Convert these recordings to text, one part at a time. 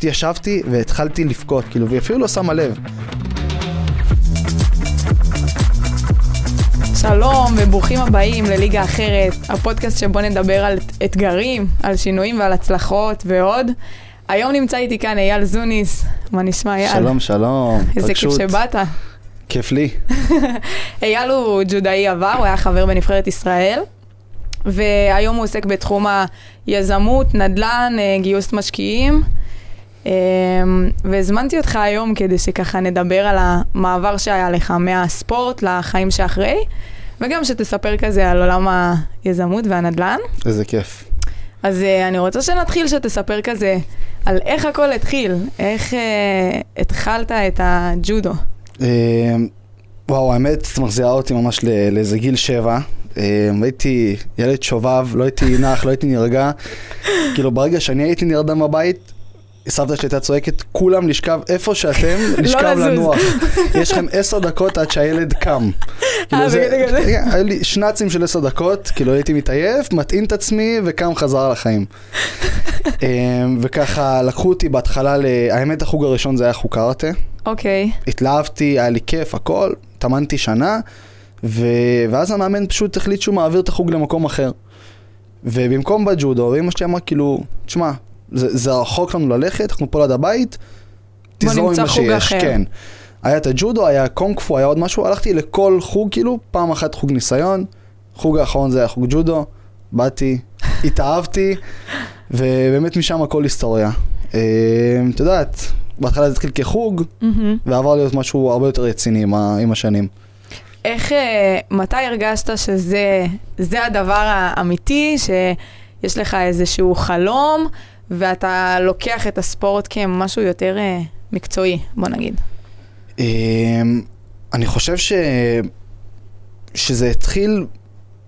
פשוט ישבתי והתחלתי לבכות, כאילו, והיא אפילו לא שמה לב. שלום וברוכים הבאים לליגה אחרת, הפודקאסט שבו נדבר על אתגרים, על שינויים ועל הצלחות ועוד. היום נמצא איתי כאן אייל זוניס, מה נשמע אייל? שלום, שלום. איזה כיף שבאת. כיף לי. אייל הוא ג'ודאי עבר, הוא היה חבר בנבחרת ישראל, והיום הוא עוסק בתחום היזמות, נדל"ן, אה, גיוס משקיעים. אה, והזמנתי אותך היום כדי שככה נדבר על המעבר שהיה לך מהספורט לחיים שאחרי, וגם שתספר כזה על עולם היזמות והנדל"ן. איזה כיף. אז uh, אני רוצה שנתחיל, שתספר כזה על איך הכל התחיל, איך uh, התחלת את הג'ודו. Uh, וואו, האמת, את מחזירה אותי ממש לאיזה גיל שבע. Uh, הייתי ילד שובב, לא הייתי נח, לא הייתי נרגע. כאילו, ברגע שאני הייתי נרדם בבית, סבתא שלי הייתה צועקת, כולם לשכב איפה שאתם, לא לשכב לנוח. יש לכם עשר דקות עד שהילד קם. אה, בגלל זה? היה לי שנאצים של עשר דקות, כאילו הייתי מתעייף, מטעין את עצמי וקם חזרה לחיים. אמ, וככה לקחו אותי בהתחלה, האמת החוג הראשון זה היה חוג קראטה. אוקיי. התלהבתי, היה לי כיף, הכל, טמנתי שנה, ואז המאמן פשוט החליט שהוא מעביר את החוג למקום אחר. ובמקום בג'ודו, אמא שלי אמרה כאילו, תשמע, זה, זה רחוק לנו ללכת, אנחנו פה ליד הבית, תזרום עם מה שיש, אחר. כן. היה את הג'ודו, היה קונג פו, היה עוד משהו, הלכתי לכל חוג, כאילו, פעם אחת חוג ניסיון, חוג האחרון זה היה חוג ג'ודו, באתי, התאהבתי, ובאמת משם הכל היסטוריה. אה, את יודעת, בהתחלה זה התחיל כחוג, mm-hmm. ועבר להיות משהו הרבה יותר רציני עם, עם השנים. איך, אה, מתי הרגשת שזה הדבר האמיתי, שיש לך איזשהו חלום, ואתה לוקח את הספורט כמשהו יותר uh, מקצועי, בוא נגיד. Um, אני חושב ש... שזה התחיל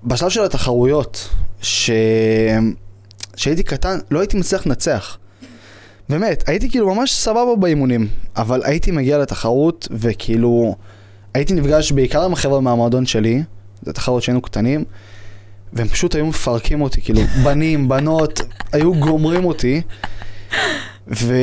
בשלב של התחרויות, ש... כשהייתי קטן לא הייתי מצליח לנצח. באמת, הייתי כאילו ממש סבבה באימונים, אבל הייתי מגיע לתחרות וכאילו הייתי נפגש בעיקר עם החבר'ה מהמועדון שלי, זה תחרות שהיינו קטנים, והם פשוט היו מפרקים אותי, כאילו, בנים, בנות, היו גומרים אותי. ו...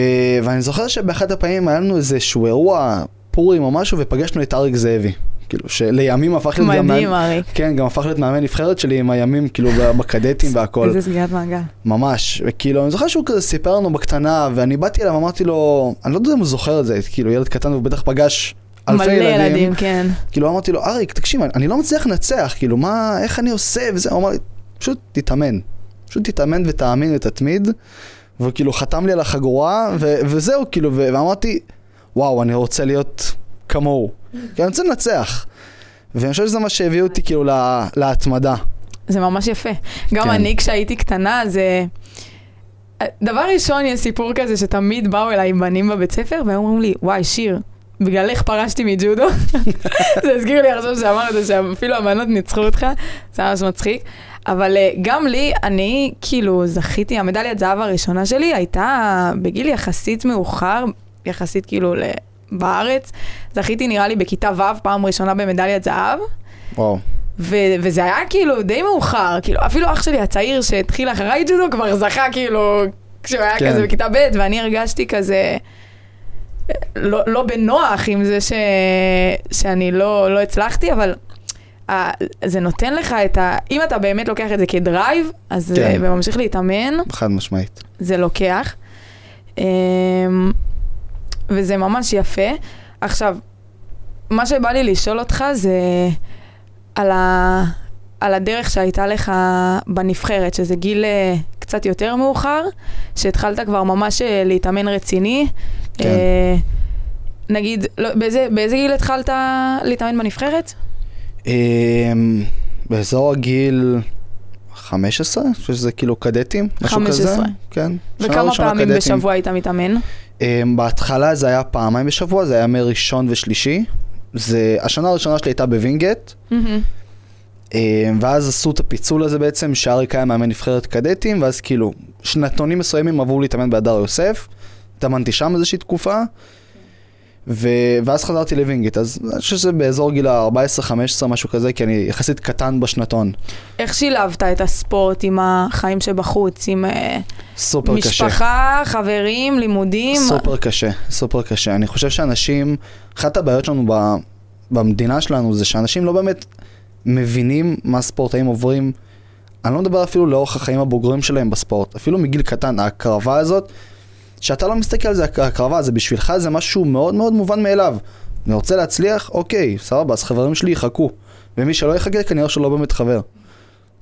ואני זוכר שבאחד הפעמים היה לנו איזשהו אירוע פורים או משהו, ופגשנו את אריק זאבי. כאילו, שלימים הפך להיות גם... מדהים, אריק. כן, גם הפך להיות מאמן נבחרת שלי עם הימים, כאילו, בקדטים והכל. איזה סגירת מעגל. ממש. וכאילו, אני זוכר שהוא כזה סיפר לנו בקטנה, ואני באתי אליו, אמרתי לו, אני לא יודע אם הוא זוכר את זה, כאילו, ילד קטן, הוא בטח פגש אלפי מלא ילדים. ילדים, כן. כאילו אמרתי לו, אריק, תקשיב, אני לא מצליח לנצח, כאילו, מה, איך אני עושה וזה, הוא אמר לי, פשוט תתאמן. פשוט תתאמן ותאמין ותתמיד. וכאילו חתם לי על החגורה, ו- וזהו, כאילו, ו- ואמרתי, וואו, אני רוצה להיות כמוהו. כי אני רוצה לנצח. ואני חושב שזה מה שהביא אותי כאילו לה- להתמדה. זה ממש יפה. גם כן. אני כשהייתי קטנה, זה... דבר ראשון, יש סיפור כזה שתמיד באו אליי בנים בבית ספר, והם אומרים לי, וואי, שיר, בגללך פרשתי מג'ודו. זה הזכיר לי עכשיו שאמרת שאפילו הבנות ניצחו אותך, זה ממש מצחיק. אבל uh, גם לי, אני כאילו זכיתי, המדליית זהב הראשונה שלי הייתה בגיל יחסית מאוחר, יחסית כאילו בארץ. זכיתי נראה לי בכיתה ו' פעם ראשונה במדליית זהב. וואו. ו- וזה היה כאילו די מאוחר, כאילו אפילו אח שלי הצעיר שהתחיל אחריי ג'ודו כבר זכה כאילו כשהוא היה כן. כזה בכיתה ב' ואני הרגשתי כזה לא, לא בנוח עם זה ש, שאני לא, לא הצלחתי, אבל זה נותן לך את ה... אם אתה באמת לוקח את זה כדרייב, אז כן. וממשיך להתאמן. חד משמעית. זה לוקח. אמ, וזה ממש יפה. עכשיו, מה שבא לי לשאול אותך זה על, ה... על הדרך שהייתה לך בנבחרת, שזה גיל אה, קצת יותר מאוחר, שהתחלת כבר ממש אה, להתאמן רציני. כן. אה, נגיד, לא, באיזה, באיזה גיל התחלת להתאמן בנבחרת? אמ, באזור הגיל 15, אני חושב שזה כאילו קדטים, משהו 15. כזה. כן. וכמה פעמים קדטים. בשבוע היית מתאמן? אמ, בהתחלה זה היה פעמיים בשבוע, זה היה מראשון ושלישי. זה, השנה הראשונה שלי הייתה בווינגייט. Mm-hmm. ואז עשו את הפיצול הזה בעצם, שאריק היה מאמן נבחרת קדטים, ואז כאילו, שנתונים מסוימים עברו להתאמן בהדר יוסף. התאמנתי שם איזושהי תקופה. ו... ואז חזרתי לווינגיט, אז אני חושב שזה באזור גיל ה-14-15, משהו כזה, כי אני יחסית קטן בשנתון. איך שילבת את הספורט עם החיים שבחוץ, עם אה, סופר קשה. משפחה, חברים, לימודים? סופר קשה, סופר קשה. אני חושב שאנשים, אחת הבעיות שלנו ב... במדינה שלנו זה שאנשים לא באמת מבינים מה ספורטאים עוברים. אני לא מדבר אפילו לאורך החיים הבוגרים שלהם בספורט, אפילו מגיל קטן, ההקרבה הזאת, שאתה לא מסתכל על זה, ההקרבה, זה בשבילך זה משהו מאוד מאוד מובן מאליו. אני רוצה להצליח, אוקיי, סבבה, אז חברים שלי יחכו. ומי שלא יחכה, כנראה שלא באמת חבר.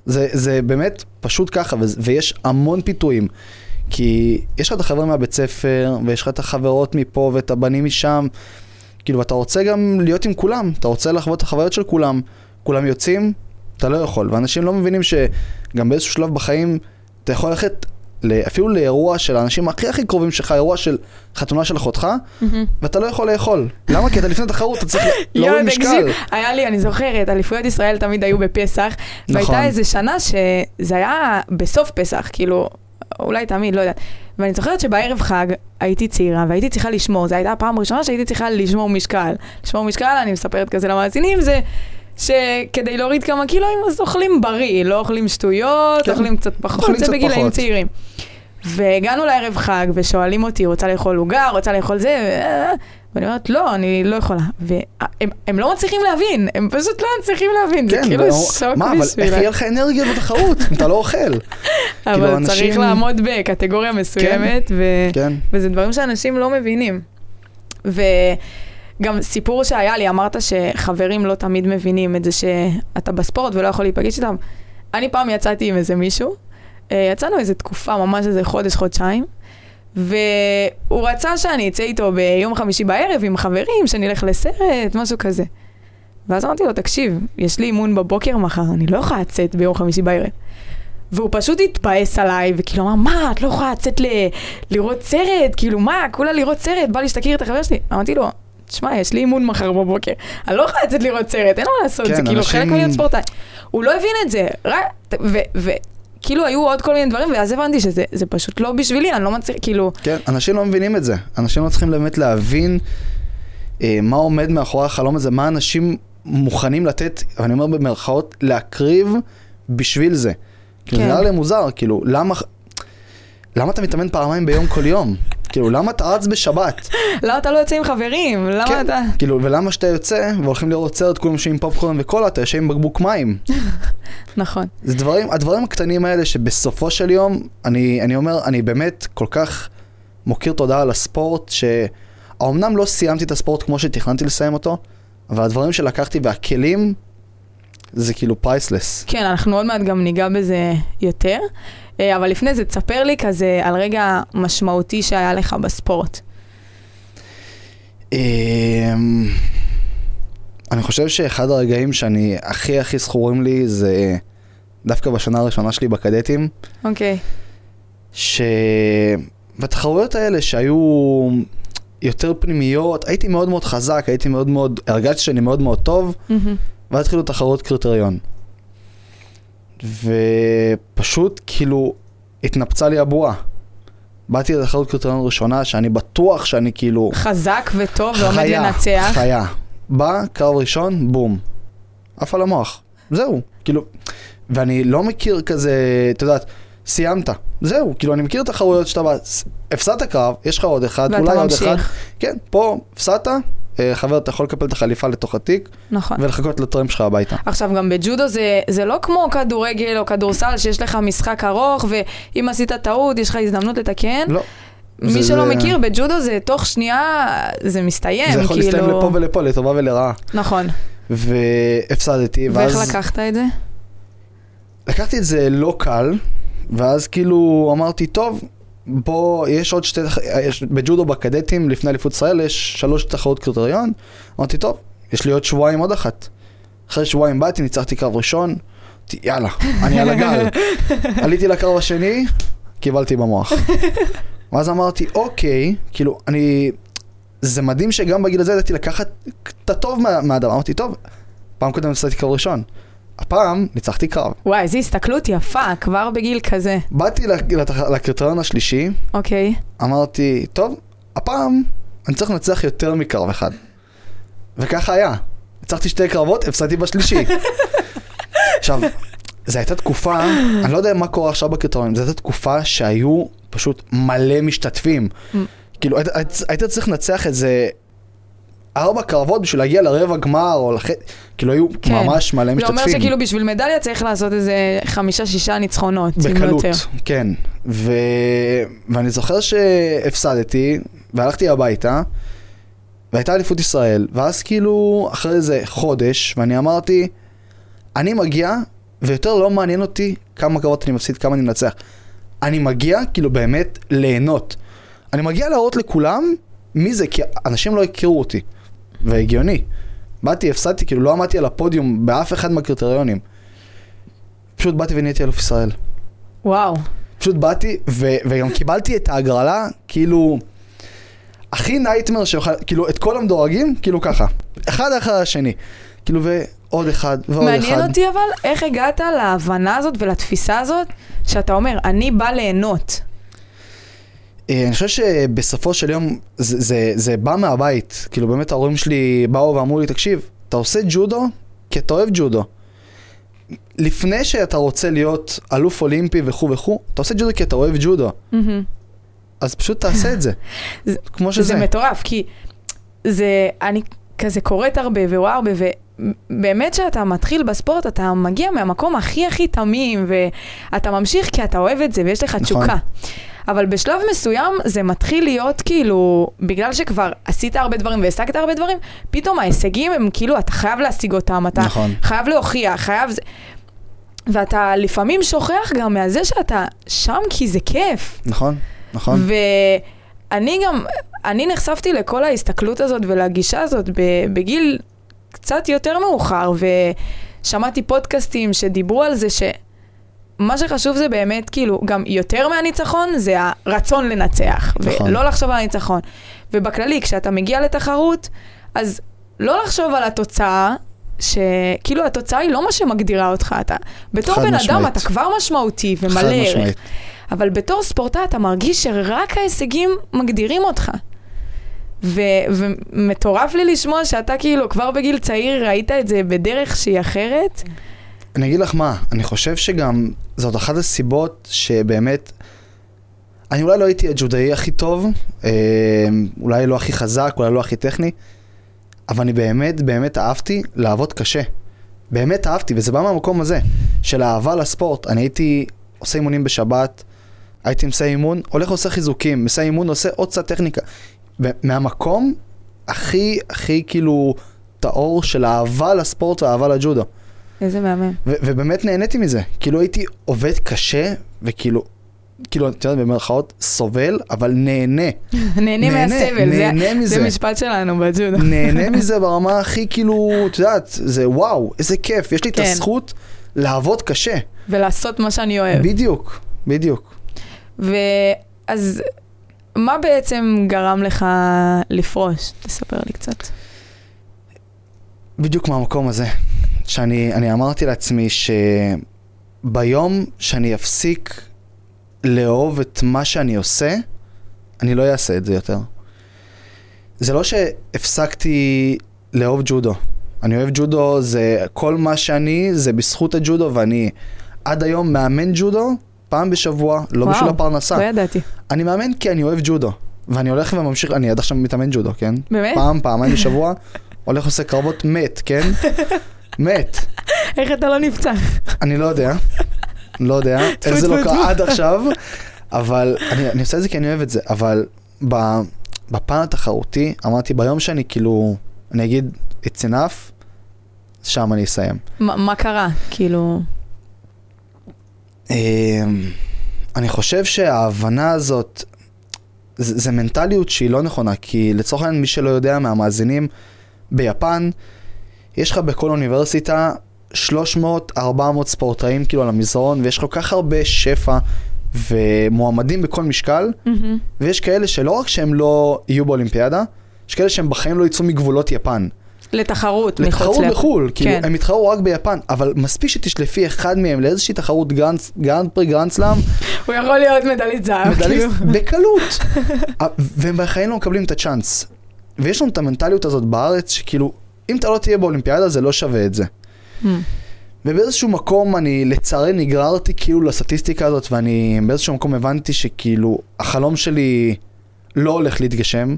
זה, זה באמת פשוט ככה, ו- ויש המון פיתויים. כי יש לך את החברים מהבית ספר, ויש לך את החברות מפה ואת הבנים משם. כאילו, אתה רוצה גם להיות עם כולם, אתה רוצה לחוות את החוויות של כולם. כולם יוצאים, אתה לא יכול. ואנשים לא מבינים שגם באיזשהו שלב בחיים, אתה יכול ללכת אפילו לאירוע של האנשים הכי הכי קרובים שלך, אירוע של חתונה של אחותך, ואתה לא יכול לאכול. למה? כי אתה לפני תחרות, אתה צריך להוריד משקל. היה לי, אני זוכרת, אליפויות ישראל תמיד היו בפסח, והייתה נכון. איזה שנה שזה היה בסוף פסח, כאילו, אולי תמיד, לא יודעת. ואני זוכרת שבערב חג הייתי צעירה והייתי צריכה לשמור, זו הייתה הפעם הראשונה שהייתי צריכה לשמור משקל. לשמור משקל, אני מספרת כזה למאזינים, זה שכדי להוריד כמה קילואים אז אוכלים בריא, לא אוכלים שטויות, כן. אוכלים קצת פחות, אוכלים זה בגילאים. צעירים. והגענו לערב חג ושואלים אותי, רוצה לאכול עוגה, רוצה לאכול זה, ו- ואני אומרת, לא, אני לא יכולה. והם הם לא מצליחים להבין, הם פשוט לא מצליחים להבין, זה כן, כאילו והוא- שוק מה, אבל איך. יהיה לך אנרגיה בתחרות אם אתה לא אוכל? כאילו, אבל אנשים- צריך לעמוד בקטגוריה מסוימת, ו- כן. וזה דברים שאנשים לא מבינים. וגם סיפור שהיה לי, אמרת שחברים לא תמיד מבינים את זה שאתה בספורט ולא יכול להיפגש איתם. אני פעם יצאתי עם איזה מישהו, אה, יצאנו איזה תקופה, ממש איזה חודש, חודשיים, והוא רצה שאני אצא איתו ביום חמישי בערב עם חברים, שנלך לסרט, משהו כזה. ואז אמרתי לו, תקשיב, יש לי אימון בבוקר מחר, אני לא יכולה לצאת ביום חמישי בערב. והוא פשוט התבאס עליי, וכאילו אמר, מה, את לא יכולה לצאת ל... לראות סרט? כאילו, מה, כולה לראות סרט, בא לי שתכיר את החבר שלי. אמרתי לו, תשמע, יש לי אימון מחר בבוקר, אני לא יכולה לצאת לראות סרט, אין מה לעשות, כן, זה כאילו אנשים- חלק מלהיות ספורטאי. הוא לא הבין את זה, רק, ו... ו כאילו היו עוד כל מיני דברים, ואז הבנתי שזה זה פשוט לא בשבילי, אני לא מצליח, כאילו, כן, אנשים לא מבינים את זה. אנשים לא צריכים באמת להבין אה, מה עומד מאחורי החלום הזה, מה אנשים מוכנים לתת, ואני אומר במרכאות, להקריב בשביל זה. כן. זה נראה לי מוזר, כאילו, למה... למה אתה מתאמן פעמיים ביום כל יום? כאילו, למה אתה רץ בשבת? למה אתה לא יוצא עם חברים? למה כן, אתה... כאילו, ולמה שאתה יוצא והולכים לראות סרט, כולם יושבים עם פופקורן וקולה, אתה יושב עם בקבוק מים. נכון. זה דברים, הדברים הקטנים האלה שבסופו של יום, אני, אני אומר, אני באמת כל כך מוקיר תודה על הספורט, שאומנם לא סיימתי את הספורט כמו שתכננתי לסיים אותו, אבל הדברים שלקחתי והכלים, זה כאילו priceless. כן, אנחנו עוד מעט גם ניגע בזה יותר, אה, אבל לפני זה, תספר לי כזה על רגע משמעותי שהיה לך בספורט. אמ, אני חושב שאחד הרגעים שאני הכי הכי זכורים לי זה דווקא בשנה הראשונה שלי בקדטים, אוקיי. שבתחרויות האלה שהיו יותר פנימיות, הייתי מאוד מאוד חזק, הייתי מאוד מאוד, הרגשתי שאני מאוד מאוד טוב, מהמם. ואז התחילו תחרות קריטריון. ופשוט כאילו התנפצה לי הבועה. באתי לתחרות קריטריון ראשונה שאני בטוח שאני כאילו חזק וטוב ועומד חיה, לנצח. חיה. בא, קרב ראשון, בום. עף על המוח. זהו. כאילו, ואני לא מכיר כזה, את יודעת, סיימת. זהו, כאילו, אני מכיר תחרויות שאתה בא, הפסדת קרב, יש לך עוד אחד, ואתה אולי עוד ממשיך. אחד. כן, פה הפסדת, חבר, אתה יכול לקפל את החליפה לתוך התיק, נכון. ולחכות לטרמפ שלך הביתה. עכשיו, גם בג'ודו זה, זה לא כמו כדורגל או כדורסל, שיש לך משחק ארוך, ואם עשית טעות, יש לך הזדמנות לתקן. לא. מי זה- שלא זה- מכיר, בג'ודו זה תוך שנייה, זה מסתיים, זה יכול כאילו... להסתיים לפה ולפה, לטובה ולרעה. נכון. והפסדתי, ואיך ואז... לקחת את זה? לקחתי את זה לא קל, ואז כאילו אמרתי, טוב, בוא, יש עוד שתי, תח- יש, בג'ודו בקדטים, לפני אליפות ישראל, יש שלוש תחרות קריטריון. אמרתי, טוב, יש לי עוד שבועיים עוד אחת. אחרי שבועיים באתי, ניצחתי קרב ראשון, אמרתי, יאללה, אני על הגל. עליתי לקרב השני, קיבלתי במוח. ואז אמרתי, אוקיי, כאילו, אני... זה מדהים שגם בגיל הזה ידעתי לקחת את הטוב מה- מהדבר. אמרתי, טוב, פעם קודם הפסדתי קרב ראשון. הפעם ניצחתי קרב. וואי, איזו הסתכלות יפה, כבר בגיל כזה. באתי לקריטריון השלישי, אוקיי. אמרתי, טוב, הפעם אני צריך לנצח יותר מקרב אחד. וככה היה. ניצחתי שתי קרבות, הפסדתי בשלישי. עכשיו, זו הייתה תקופה, אני לא יודע מה קורה עכשיו בקריטריונים, זו הייתה תקופה שהיו פשוט מלא משתתפים. Mm. כאילו, היית, היית צריך לנצח איזה ארבע קרבות בשביל להגיע לרבע גמר, או לח... כאילו, היו כן. ממש מלא זה משתתפים. אומר שכאילו בשביל מדליה צריך לעשות איזה חמישה-שישה ניצחונות. לא בקלות. כן. ו... ואני זוכר שהפסדתי, והלכתי הביתה, והייתה אליפות ישראל, ואז כאילו, אחרי איזה חודש, ואני אמרתי, אני מגיע, ויותר לא מעניין אותי כמה קרבות אני מפסיד, כמה אני מנצח. אני מגיע, כאילו, באמת ליהנות. אני מגיע להראות לכולם מי זה, כי אנשים לא הכירו אותי. והגיוני. באתי, הפסדתי, כאילו, לא עמדתי על הפודיום באף אחד מהקריטריונים. פשוט באתי ונהייתי אלוף ישראל. וואו. פשוט באתי, ו- וגם קיבלתי את ההגרלה, כאילו, הכי נייטמר שיוכל, כאילו, את כל המדורגים, כאילו ככה. אחד אחר השני. כאילו, ועוד אחד, ועוד אחד. מעניין אותי אבל איך הגעת להבנה הזאת ולתפיסה הזאת, שאתה אומר, אני בא ליהנות. אה, אני חושב שבסופו של יום זה, זה, זה בא מהבית. כאילו באמת ההורים שלי באו ואמרו לי, תקשיב, אתה עושה ג'ודו כי אתה אוהב ג'ודו. לפני שאתה רוצה להיות אלוף אולימפי וכו' וכו', אתה עושה ג'ודו כי אתה אוהב ג'ודו. מהמם. אז פשוט תעשה את זה. זה- כמו שזה. זה מטורף, כי זה, אני כזה קוראת הרבה ורואה הרבה, ובאמת שאתה מתחיל בספורט, אתה מגיע מהמקום הכי הכי תמים, ואתה ממשיך כי אתה אוהב את זה, ויש לך נכון. תשוקה. אבל בשלב מסוים זה מתחיל להיות כאילו, בגלל שכבר עשית הרבה דברים והשגת הרבה דברים, פתאום ההישגים הם כאילו, אתה חייב להשיג אותם, אתה נכון. חייב להוכיח, חייב... זה- ואתה לפעמים שוכח גם מהזה שאתה שם כי זה כיף. נכון, נכון. ואני גם, אני נחשפתי לכל ההסתכלות הזאת ולגישה הזאת בגיל קצת יותר מאוחר, ושמעתי פודקאסטים שדיברו על זה שמה שחשוב זה באמת, כאילו, גם יותר מהניצחון, זה הרצון לנצח, נכון. ולא לחשוב על הניצחון. ובכללי, כשאתה מגיע לתחרות, אז לא לחשוב על התוצאה, שכאילו התוצאה היא לא מה שמגדירה אותך, אתה בתור בן אדם משמעית. אתה כבר משמעותי ומלא ערך. אבל בתור ספורטאי אתה מרגיש שרק ההישגים מגדירים אותך. ו- ומטורף לי לשמוע שאתה כאילו כבר בגיל צעיר ראית את זה בדרך שהיא אחרת. אני אגיד לך מה, אני חושב שגם זאת אחת הסיבות שבאמת, אני אולי לא הייתי הג'ודאי הכי טוב, אה, אולי לא הכי חזק, אולי לא הכי טכני, אבל אני באמת באמת אהבתי לעבוד קשה. באמת אהבתי, וזה בא מהמקום הזה, של אהבה לספורט. אני הייתי עושה אימונים בשבת, הייתי מסיים אימון, הולך עושה חיזוקים, מסיים אימון, עושה עוד קצת טכניקה. מהמקום הכי הכי כאילו טהור של אהבה לספורט ואהבה לג'ודו. איזה מהמם. ו- ובאמת נהניתי מזה. כאילו הייתי עובד קשה, וכאילו, כאילו, את יודעת, במרכאות, סובל, אבל נהנה. נהנה נהנה, מהסבל, זה- נהנה מזה. זה משפט שלנו בג'ודו. נהנה מזה ברמה הכי כאילו, את יודעת, זה וואו, איזה כיף. יש לי את כן. הזכות לעבוד קשה. ולעשות מה שאני אוהב. בדיוק, בדיוק. ואז מה בעצם גרם לך לפרוש? תספר לי קצת. בדיוק מהמקום הזה. שאני אני אמרתי לעצמי שביום שאני אפסיק לאהוב את מה שאני עושה, אני לא אעשה את זה יותר. זה לא שהפסקתי לאהוב ג'ודו. אני אוהב ג'ודו, זה כל מה שאני, זה בזכות הג'ודו, ואני עד היום מאמן ג'ודו פעם בשבוע, לא וואו, בשביל הפרנסה. לא ידעתי. אני מאמן כי אני אוהב ג'ודו. ואני הולך וממשיך, אני עד עכשיו מתאמן ג'ודו, כן? באמת? פעם, פעמיים בשבוע, הולך עושה קרבות מת, כן? מת. איך אתה לא נפצע? אני לא יודע, לא יודע, איך זה לא קרה. עד עכשיו, אבל אני, אני עושה את זה כי אני אוהב את זה, אבל ב, בפן התחרותי, אמרתי ביום שאני כאילו, אני אגיד, it's enough, שם אני אסיים. מה מה קרה? כאילו... אמ, אני חושב שההבנה הזאת, זה, זה מנטליות שהיא לא נכונה, כי לצורך העניין, מי שלא יודע מהמאזינים, ביפן, יש לך בכל אוניברסיטה 300-400 ספורטאים כאילו על המזרון, ויש כל כך הרבה שפע ומועמדים בכל משקל, מהמם. ויש כאלה שלא רק שהם לא יהיו באולימפיאדה, יש כאלה שהם בחיים לא יצאו מגבולות יפן. לתחרות מחוץ לתחרות ל- בחו"ל, כאילו, כן. הם יתחרו רק ביפן, אבל מספיק שתשלפי אחד מהם לאיזושהי תחרות גרנד גרנד פרי גרנד סלאם, הוא יכול להיות מדלית זהב. מדליסט כאילו. בקלות. והם בחיים לא מקבלים את הצ'אנס. ויש לנו את המנטליות הזאת בארץ, שכאילו, אם אתה לא תהיה באולימפיאדה זה לא שווה את זה. הממ. ובאיזשהו מקום אני לצערי נגררתי כאילו לסטטיסטיקה הזאת, ואני באיזשהו מקום הבנתי שכאילו החלום שלי לא הולך להתגשם.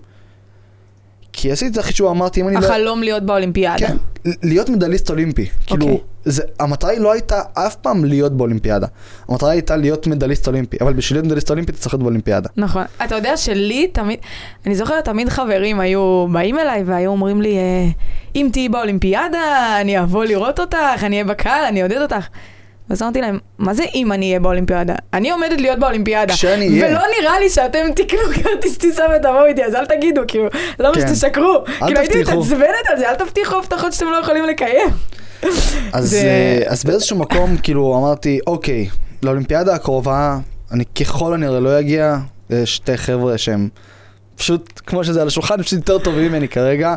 כי עשיתי את החישוב, אמרתי, אם אני לא... החלום להיות באולימפיאדה. כן, להיות מדליסט אולימפי. כאילו, אוקיי. זה, המטרה היא לא הייתה אף פעם להיות באולימפיאדה. המטרה הייתה להיות מדליסט אולימפי, אבל בשביל להיות מדליסט אולימפי אתה צריך להיות באולימפיאדה. נכון. אתה יודע שלי תמיד, אני זוכרת תמיד חברים היו באים אליי והיו אומרים לי, אה, אם תהיי באולימפיאדה, אני אבוא לראות אותך, אני אהיה בקהל, אני אעודד אותך. ואז אמרתי להם, מה זה אם אני אהיה באולימפיאדה? אני עומדת להיות באולימפיאדה. כשאני אהיה. ולא נראה לי שאתם תקנו כרטיס טיסה ותבואו איתי, אז אל תגידו, כאילו, למה כן. שתשקרו? כאילו הייתי תבטיחו. מתעצבנת על זה, אל תבטיחו הבטחות שאתם לא יכולים לקיים. אז, זה- אה, אז באיזשהו מקום, כאילו, אמרתי, אוקיי, לאולימפיאדה הקרובה, אני ככל הנראה לא אגיע, שתי חבר'ה שהם פשוט, כמו שזה על השולחן, פשוט יותר טובים ממני כרגע.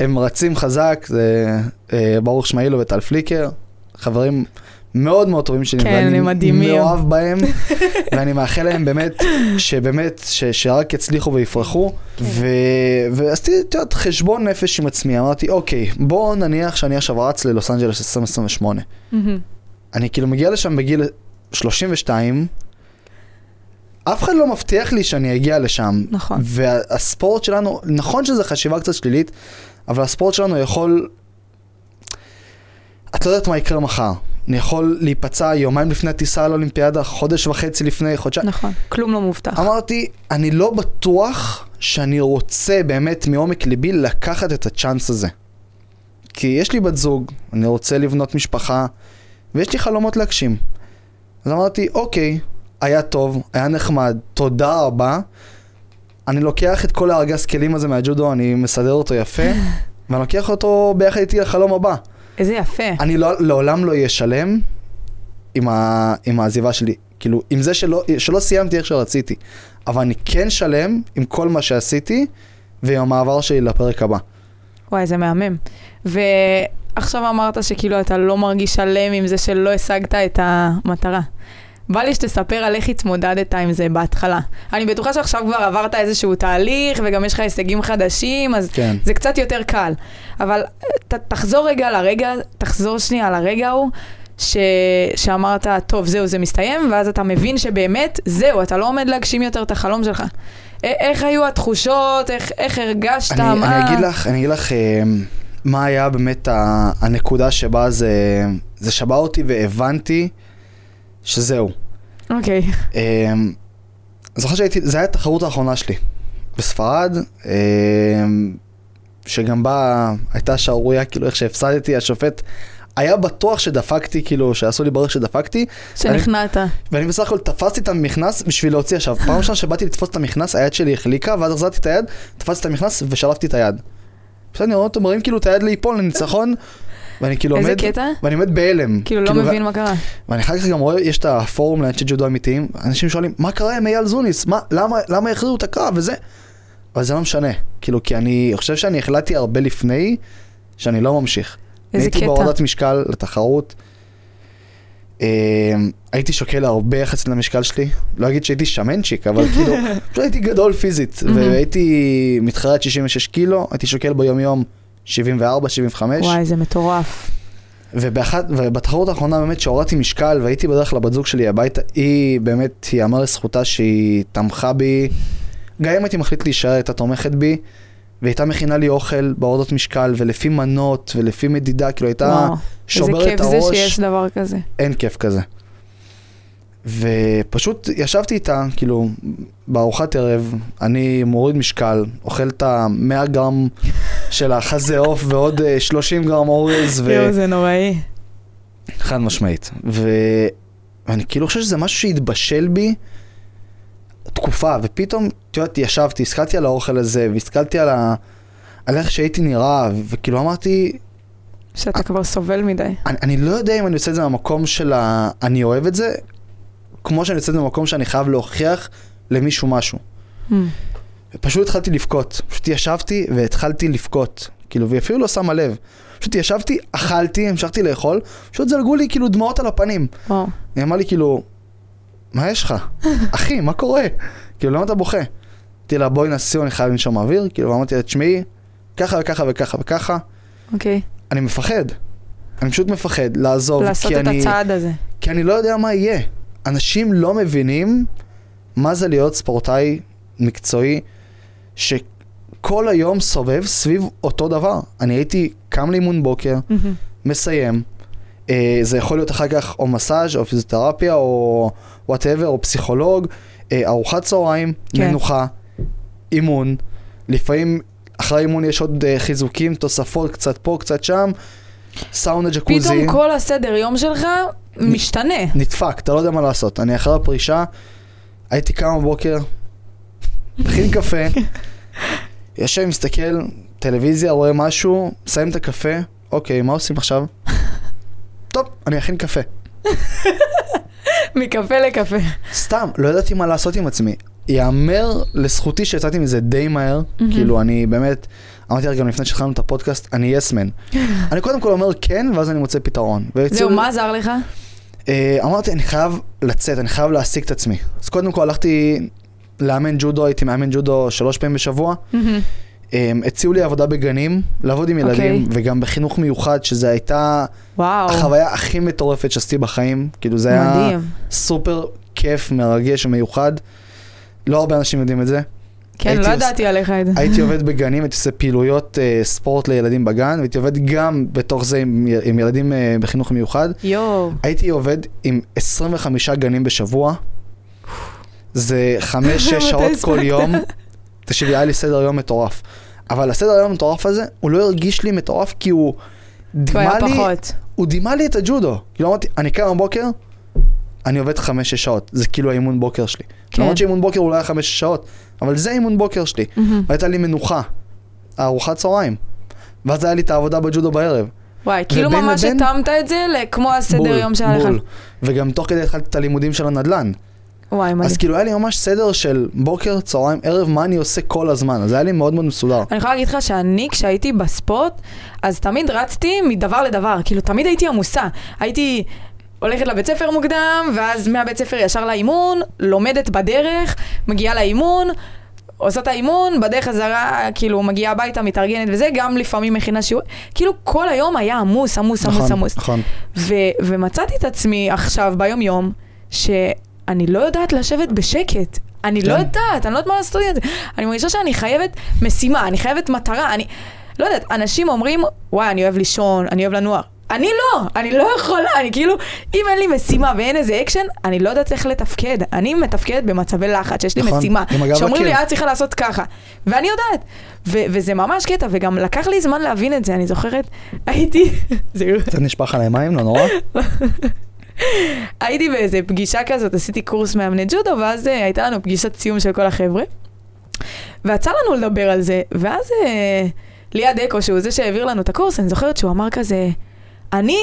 הם רצים חזק, זה אה, ברוך שמעילו וטל פליקר, חברים מאוד מאוד טובים שלי, כן, הם מדהימים. מאוהב בהם, ואני מאחל להם באמת, שבאמת, ש, שרק יצליחו ויפרחו, כן. ו, ועשיתי, את יודעת, חשבון נפש עם עצמי, אמרתי, אוקיי, בוא נניח שאני עכשיו רץ ללוס אנג'לס 2028. אני כאילו מגיע לשם בגיל 32, אף אחד לא מבטיח לי שאני אגיע לשם. נכון. והספורט שלנו, נכון שזו חשיבה קצת שלילית, אבל הספורט שלנו יכול... את לא יודעת מה יקרה מחר. אני יכול להיפצע יומיים לפני הטיסה לאולימפיאדה, חודש וחצי לפני, חודשיים. נכון, כלום לא מובטח. אמרתי, אני לא בטוח שאני רוצה באמת מעומק ליבי לקחת את הצ'אנס הזה. כי יש לי בת זוג, אני רוצה לבנות משפחה, ויש לי חלומות להגשים. אז אמרתי, אוקיי, היה טוב, היה נחמד, תודה רבה. אני לוקח את כל הארגז כלים הזה מהג'ודו, אני מסדר אותו יפה, ואני לוקח אותו ביחד איתי לחלום הבא. איזה יפה. אני לא, לעולם לא אהיה שלם עם, ה, עם העזיבה שלי. כאילו, עם זה שלא, שלא סיימתי איך שרציתי. אבל אני כן שלם עם כל מה שעשיתי ועם המעבר שלי לפרק הבא. וואי, זה מהמם. ועכשיו אמרת שכאילו אתה לא מרגיש שלם עם זה שלא השגת את המטרה. בא לי שתספר על איך התמודדת עם זה בהתחלה. אני בטוחה שעכשיו כבר עברת איזשהו תהליך וגם יש לך הישגים חדשים, אז כן. זה קצת יותר קל. אבל ת, תחזור רגע לרגע, תחזור שנייה לרגע ההוא. ש... שאמרת, טוב, זהו, זה מסתיים, ואז אתה מבין שבאמת, זהו, אתה לא עומד להגשים יותר את החלום שלך. א- איך היו התחושות, איך, איך הרגשת, אני, מה... אני אגיד לך, אני אגיד לך אה, מה היה באמת ה, הנקודה שבה זה, זה שבר אותי והבנתי שזהו. אוקיי. אה, זוכר שהייתי, זה היה התחרות האחרונה שלי בספרד, אה, שגם בה הייתה שערורייה, כאילו איך שהפסדתי, השופט היה בטוח שדפקתי, כאילו, שעשו לי ברך שדפקתי, שנכנעת. ואני בסך הכל תפסתי את המכנס בשביל להוציא עכשיו. פעם ראשונה שבאתי לתפוס את המכנס, היד שלי החליקה, ואז החזרתי את היד, תפסתי את המכנס ושלפתי את היד. בסדר, אני רואה אותו מרים כאילו את היד ליפול לניצחון, ואני כאילו איזה עומד, קטע? ואני עומד בהלם. כאילו לא ו- מבין מה קרה. ואני אחר כך גם רואה, יש את הפורום לאנשי ג'ודו אמיתיים, אנשים שואלים, מה קרה עם אייל זוניס? מה, למה, למה הכריעו את הקרב וזה? אבל זה לא משנה, כאילו, כי אני חושב שאני החלטתי הרבה לפני, שאני לא ממשיך. איזה הייתי קטע. בהורדת משקל לתחרות. אה, הייתי שוקל הרבה יחסית למשקל שלי, לא אגיד שהייתי שמנצ'יק, אבל כאילו, פשוט הייתי גדול פיזית. והייתי מתחרה עד 66 קילו, הייתי שוקל ביום יום 74, 75. וואי, זה מטורף. ובאחת, ובתחרות האחרונה באמת שהורדתי משקל והייתי בדרך לבת זוג שלי הביתה, היא באמת, ייאמר לזכותה שהיא תמכה בי, גם אם הייתי מחליט להישאר, הייתה תומכת בי, והייתה מכינה לי אוכל בהורדות משקל, ולפי מנות, ולפי מדידה, כאילו הייתה וואו. איזה שוברת כיף את זה הראש, שיש דבר כזה. אין כיף כזה. ופשוט ישבתי איתה, כאילו, בארוחת ערב, אני מוריד משקל, אוכל את ה-100 גרם של החזה עוף ועוד אה, 30 גרם אורז, ו... יואו, זה נוראי. חד משמעית. ו... ואני כאילו חושב שזה משהו שהתבשל בי תקופה, ופתאום, את יודעת, ישבתי, הסתכלתי על האוכל הזה, והסתכלתי על, ה... על איך שהייתי נראה, ו- וכאילו אמרתי, שאתה כבר סובל מדי. אני, אני לא יודע אם אני עושה את זה מהמקום של ה... אני אוהב את זה, כמו שאני עושה את זה במקום שאני חייב להוכיח למישהו משהו. Hmm. ופשוט התחלתי לבכות. פשוט ישבתי והתחלתי לבכות. כאילו, והיא אפילו לא שמה לב. פשוט ישבתי, אכלתי, המשכתי לאכול, פשוט זלגו לי כאילו דמעות על הפנים. וואו. היא אמרה לי כאילו, מה יש לך? אחי, מה קורה? כאילו, למה אתה בוכה? אמרתי לה, בואי נסיר, אני חייב לנשום אוויר. כאילו, ואמרתי לה, תשמעי, ככה וככה וככה וככה, אוקיי. אני מפחד. אני פשוט מפחד לעזוב, לעשות את אני, הצעד הזה. כי אני לא יודע מה יהיה. אנשים לא מבינים מה זה להיות ספורטאי מקצועי, שכל היום סובב סביב אותו דבר. אני הייתי קם לאימון בוקר, מהמם. מסיים. אה, זה יכול להיות אחר כך או מסאז' או פיזיותרפיה או whatever, או פסיכולוג, אה, ארוחת צהריים, כן. מנוחה, אימון. לפעמים אחרי האימון יש עוד אה, חיזוקים, תוספות, קצת פה, קצת שם. סאונה ג'קוזי. פתאום כל הסדר יום שלך משתנה. נדפק, אתה לא יודע מה לעשות. אני אחרי הפרישה, הייתי קם בבוקר, מכין קפה, יושב, מסתכל, טלוויזיה, רואה משהו, מסיים את הקפה, אוקיי, מה עושים עכשיו? טוב, אני אכין קפה. מקפה לקפה. סתם, לא ידעתי מה לעשות עם עצמי. יאמר לזכותי שיצאתי מזה די מהר, מהמם. כאילו אני באמת, אמרתי לך גם לפני שהתחלנו את הפודקאסט, אני יסמן. אני קודם כל אומר כן, ואז אני מוצא פתרון. זהו, מה עזר לך? אה, אמרתי, אני חייב לצאת, אני חייב להעסיק את עצמי. אז קודם כל הלכתי לאמן ג'ודו, הייתי מאמן ג'ודו שלוש פעמים בשבוע. מהמם. אה, הציעו לי עבודה בגנים, לעבוד עם ילדים, אוקיי. וגם בחינוך מיוחד, שזה הייתה וואו, החוויה הכי מטורפת שעשיתי בחיים. כאילו זה היה מדהים. סופר כיף, מרגש ומיוחד. לא הרבה אנשים יודעים את זה. כן, לא עוש- ידעתי עליך את זה. הייתי עובד בגנים, הייתי עושה פעילויות אה, ספורט לילדים בגן, והייתי עובד גם בתוך זה עם, עם ילדים אה, בחינוך מיוחד. יואו, הייתי עובד עם 25 גנים בשבוע. זה 5-6 מתי שעות כל? יום. תקשיבי, היה לי סדר יום מטורף. אבל הסדר יום המטורף הזה, הוא לא הרגיש לי מטורף כי הוא דימה לי, פחות. הוא דימה לי את הג'ודו. כאילו אמרתי, אני קם בבוקר, אני עובד 5-6 שעות. זה כאילו האימון בוקר שלי. כן. למרות שאימון בוקר הוא לא היה 5 שעות, אבל זה אימון בוקר שלי. מהמם. והייתה לי מנוחה, ארוחת צהריים. ואז היה לי את העבודה בג'ודו בערב. וואי, כאילו ממש לבין- התאמת את זה כמו הסדר בול, יום שהיה לך. בול. וגם תוך כדי התחלתי את הלימודים של הנדל"ן. וואי, מדהים. אז כאילו היה לי ממש סדר של בוקר, צהריים, ערב, מה אני עושה כל הזמן. אז היה לי מאוד מאוד מסודר. אני יכולה להגיד לך שאני, כשהייתי בספורט, אז תמיד רצתי מדבר לדבר, כאילו תמיד הייתי עמוסה. הייתי הולכת לבית ספר מוקדם, ואז מהבית ספר ישר לאימון, לומדת בדרך, מגיעה לאימון, עושה את האימון, בדרך חזרה, כאילו מגיעה הביתה, מתארגנת וזה, גם לפעמים מכינה שיעור. כאילו כל היום היה עמוס, עמוס, עמוס, נכון, עמוס. נכון. ו- ומצאתי את עצמי עכשיו, ביום יום, שאני לא יודעת לשבת בשקט. אני לא כן. יודעת, אני לא יודעת מה לעשות עם זה. אני מרגישה שאני חייבת משימה, אני חייבת מטרה, אני... לא יודעת, אנשים אומרים, וואי, אני אוהב לישון, אני אוהב לנוח. אני לא, אני לא יכולה, אני כאילו, אם אין לי משימה ואין איזה אקשן, אני לא יודעת איך לתפקד. אני מתפקדת במצבי לחץ, שיש לי נכון, משימה, שאומרים לי. את צריכה לעשות ככה. ואני יודעת. ו- וזה ממש קטע, וגם לקח לי זמן להבין את זה, אני זוכרת, הייתי... קצת נשפך עליי מים, לא נורא. הייתי באיזה פגישה כזאת, עשיתי קורס מאמני ג'ודו, ואז uh, הייתה לנו פגישת סיום של כל החבר'ה. ויצא לנו לדבר על זה, ואז uh, ליעד אקו, שהוא זה שהעביר לנו את הקורס, אני זוכרת שהוא אמר כזה, אני,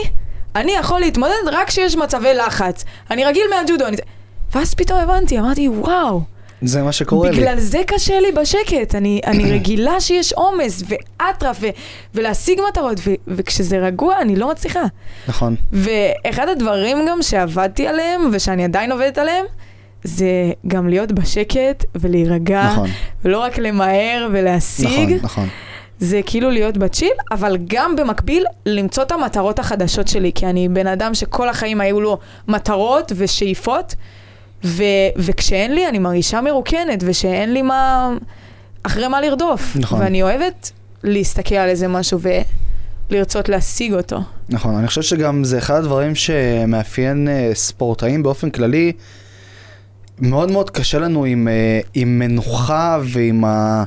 אני יכול להתמודד רק כשיש מצבי לחץ. אני רגיל מהג'ודו. אני... זה." ואז פתאום הבנתי, אמרתי, וואו, זה מה שקורה לי. בגלל זה קשה לי בשקט. אני, אני רגילה שיש עומס ואטרף ו- ולהשיג מטרות, ו- וכשזה רגוע אני לא מצליחה. נכון. ואחד הדברים גם שעבדתי עליהם, ושאני עדיין עובדת עליהם, זה גם להיות בשקט ולהירגע, נכון. ולא רק למהר ולהשיג, נכון, נכון. זה כאילו להיות בצ'יל, אבל גם במקביל למצוא את המטרות החדשות שלי, כי אני בן אדם שכל החיים היו לו מטרות ושאיפות, ו- וכשאין לי אני מרגישה מרוקנת, ושאין לי מה, אחרי מה לרדוף. נכון. ואני אוהבת להסתכל על איזה משהו ולרצות להשיג אותו. נכון, אני חושב שגם זה אחד הדברים שמאפיין אה, ספורטאים באופן כללי. מאוד מאוד קשה לנו עם, אה, עם מנוחה ועם ה...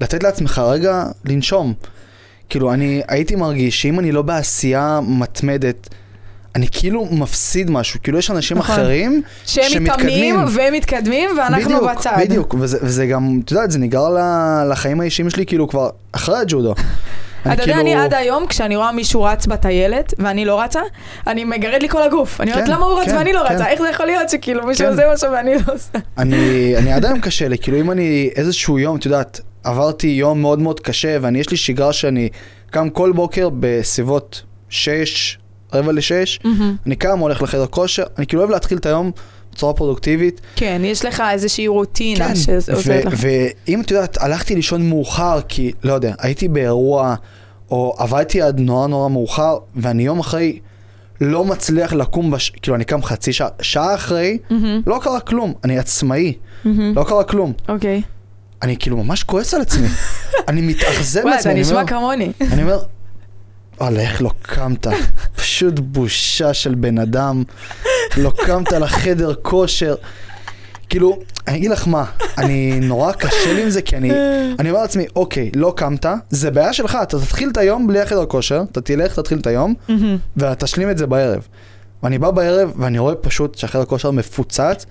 לתת לעצמך רגע לנשום. כאילו, אני הייתי מרגיש שאם אני לא בעשייה מתמדת, אני כאילו מפסיד משהו. כאילו, יש אנשים נכון. אחרים שהם מתאמנים והם מתקדמים ואנחנו בדיוק, בצד. בדיוק, וזה, וזה גם, את יודעת, זה ל- לחיים האישיים שלי, כאילו, כבר אחרי הג'ודו. אתה יודע, כאילו- אני עד היום, כשאני רואה מישהו רץ בטיילת, ואני לא רצה, אני מגרד לי כל הגוף. אני אומרת, כן, למה הוא רץ כן, ואני לא כן. רצה? איך זה יכול להיות שכאילו מישהו כן. עושה משהו ואני לא עושה? אני, אני עד היום קשה לי, כאילו אם אני איזשהו יום, את יודעת, עברתי יום מאוד מאוד קשה, ואני יש לי שגרה שאני קם כל בוקר בסביבות 6, רבע ל-6, אני קם, הולך לחדר כושר, אני כאילו אוהב להתחיל את היום בצורה פרודוקטיבית. כן, יש לך איזושהי רוטינה כן, שעוזרת ו- לך. ואם את יודעת, הלכתי לישון מאוחר, כי, לא יודע, הייתי באירוע, או עבדתי עד נורא נורא מאוחר, ואני יום אחרי לא מצליח לקום, בש... כאילו אני קם חצי שעה, שעה אחרי, מהמם, לא קרה כלום, אני עצמאי, מהמם. לא קרה כלום. אוקיי. אני כאילו ממש כועס על עצמי, אני מתאכזב וואי, מעצמי, אתה אני נשמע כמוני. אני אומר, וואלה, איך לא קמת? פשוט בושה של בן אדם. לא קמת לחדר כושר. כאילו, אני אגיד לך מה, אני נורא קשה לי עם זה, כי אני, אני אומר לעצמי, אוקיי, לא קמת, זה בעיה שלך, אתה תתחיל את היום בלי החדר כושר, אתה תלך, תתחיל את היום. ותשלים את זה בערב. ואני בא בערב, ואני רואה פשוט שהחדר כושר מפוצץ.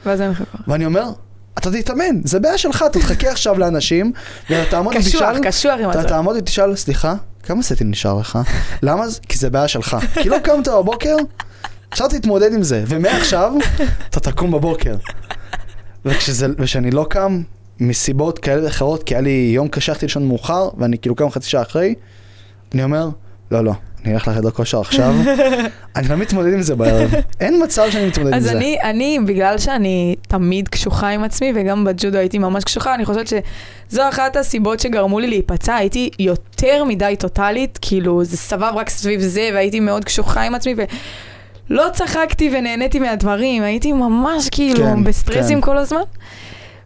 ואני אומר, אתה תתאמן, זה בעיה שלך, אתה תחכה עכשיו לאנשים, ואתה תעמוד קשוח, ותשאל, קשוח עם אתה. תעמוד ותשאל, סליחה, כמה סטים נשאר לך? למה? זה? כי זה בעיה שלך. כי לא קמת בבוקר, עכשיו תתמודד עם זה, ומעכשיו אתה תקום בבוקר. וכשזה, וכשאני לא קם, מסיבות כאלה ואחרות, כי היה לי יום קשה, הלכתי לישון מאוחר, ואני כאילו קם חצי שעה אחרי, אני אומר, לא, לא, אני אלך לחדר כושר עכשיו, אני לא מתמודד עם זה בערב. אין מצב שאני מתמודד עם אז זה. אני, אני, בגלל שאני תמיד קשוחה עם עצמי, וגם בג'ודו הייתי ממש קשוחה, אני חושבת שזו אחת הסיבות שגרמו לי להיפצע, הייתי יותר מדי טוטאלית, כאילו זה סבב רק סביב זה, והייתי מאוד קשוחה עם עצמי, ולא צחקתי ונהניתי מהדברים, הייתי ממש כאילו כן, בסטרסים כן. כל הזמן.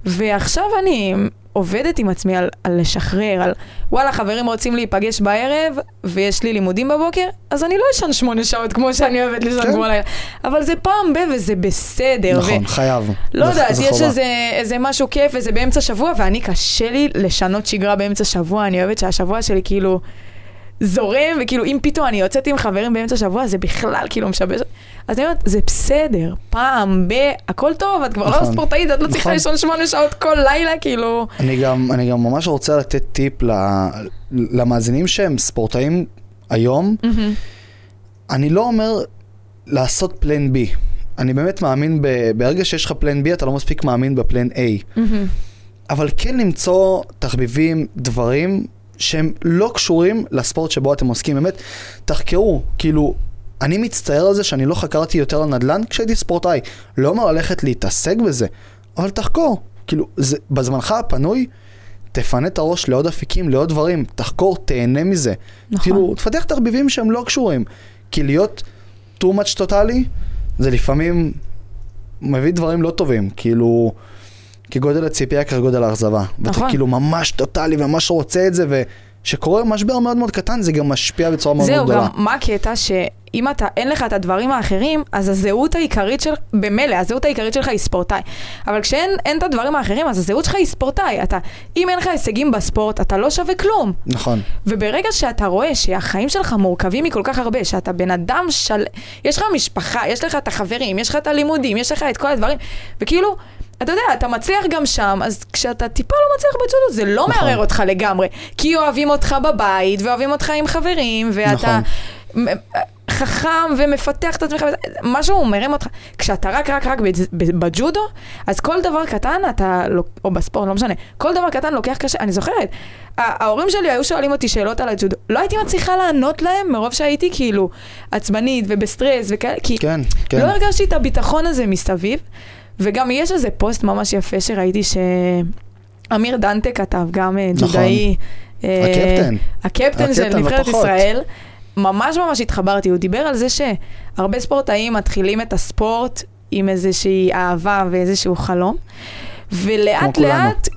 ועכשיו אני עובדת עם עצמי על, על לשחרר, על וואלה, חברים רוצים להיפגש בערב, ויש לי לימודים בבוקר, אז אני לא אשן שמונה שעות כמו שאני אוהבת לישון כן. כמו לילה. אבל זה פעם ב... וזה בסדר. נכון, חייב. לא יודעת, יש. איזה, איזה משהו כיף, וזה באמצע שבוע, ואני קשה לי לשנות שגרה באמצע שבוע, אני אוהבת שהשבוע שלי כאילו זורם, וכאילו אם פתאום אני יוצאת עם חברים באמצע שבוע, זה בכלל כאילו משבש. אז אני אומרת, זה בסדר, פעם ב... הכל טוב, את כבר לא נכון. ספורטאית, את לא צריכה נכון. לישון שמונה שעות כל לילה, כאילו... אני גם, אני גם ממש רוצה לתת טיפ ל, למאזינים שהם ספורטאים היום. מהמם. אני לא אומר לעשות פלן בי. אני באמת מאמין, ב, ברגע שיש לך פלן בי, אתה לא מספיק מאמין בפלן A. מהמם. אבל כן למצוא תחביבים, דברים שהם לא קשורים לספורט שבו אתם עוסקים. באמת, תחקרו, כאילו, אני מצטער על זה שאני לא חקרתי יותר על נדל"ן כשהייתי ספורטאי. לא אומר ללכת להתעסק בזה, אבל תחקור. כאילו, זה, בזמנך הפנוי, תפנה את הראש לעוד אפיקים, לעוד דברים, תחקור, תהנה מזה. נכון. כאילו, תפתח תחביבים שהם לא קשורים. כי להיות too much טוטאלי, זה לפעמים מביא דברים לא טובים. כאילו, כגודל הציפייה כגודל האכזבה. נכון. ואתה כאילו ממש טוטאלי וממש רוצה את זה, וכשקורה משבר מאוד מאוד קטן, זה גם משפיע בצורה מאוד מאוד זהו, גדולה. גם מה הקטע שאם אתה, אין לך את הדברים האחרים, אז הזהות העיקרית של, במילא, הזהות העיקרית שלך היא ספורטאי. אבל כשאין אין את הדברים האחרים, אז הזהות שלך היא ספורטאי. אתה, אם אין לך הישגים בספורט, אתה לא שווה כלום. נכון. וברגע שאתה רואה שהחיים שלך מורכבים מכל כך הרבה, שאתה בן אדם של... יש לך משפחה, יש לך את החברים, יש לך את הלימודים, יש לך את כל הדברים, וכאילו, אתה יודע, אתה מצליח גם שם, אז כשאתה טיפה לא מצליח בג'ודו, זה לא נכון. מערער אותך לגמרי. כי אוהבים אותך בבית, ואוהבים אותך עם חברים, ואתה... נכון. מ- חכם ומפתח את עצמך, משהו מרים אותך. כשאתה רק רק רק בג'ודו, אז כל דבר קטן אתה, או בספורט, לא משנה, כל דבר קטן לוקח קשה, אני זוכרת, ההורים שלי היו שואלים אותי שאלות על הג'ודו, לא הייתי מצליחה לענות להם מרוב שהייתי כאילו עצבנית ובסטרס וכאלה, כי כן, כן. לא הרגשתי את הביטחון הזה מסביב, וגם יש איזה פוסט ממש יפה שראיתי שאמיר דנטה כתב, גם אה, נכון. ג'ודאי. אה, הקפטן. הקפטן של נבחרת. ישראל. ממש ממש התחברתי, הוא דיבר על זה שהרבה ספורטאים מתחילים את הספורט עם איזושהי אהבה ואיזשהו חלום, ולאט. לאט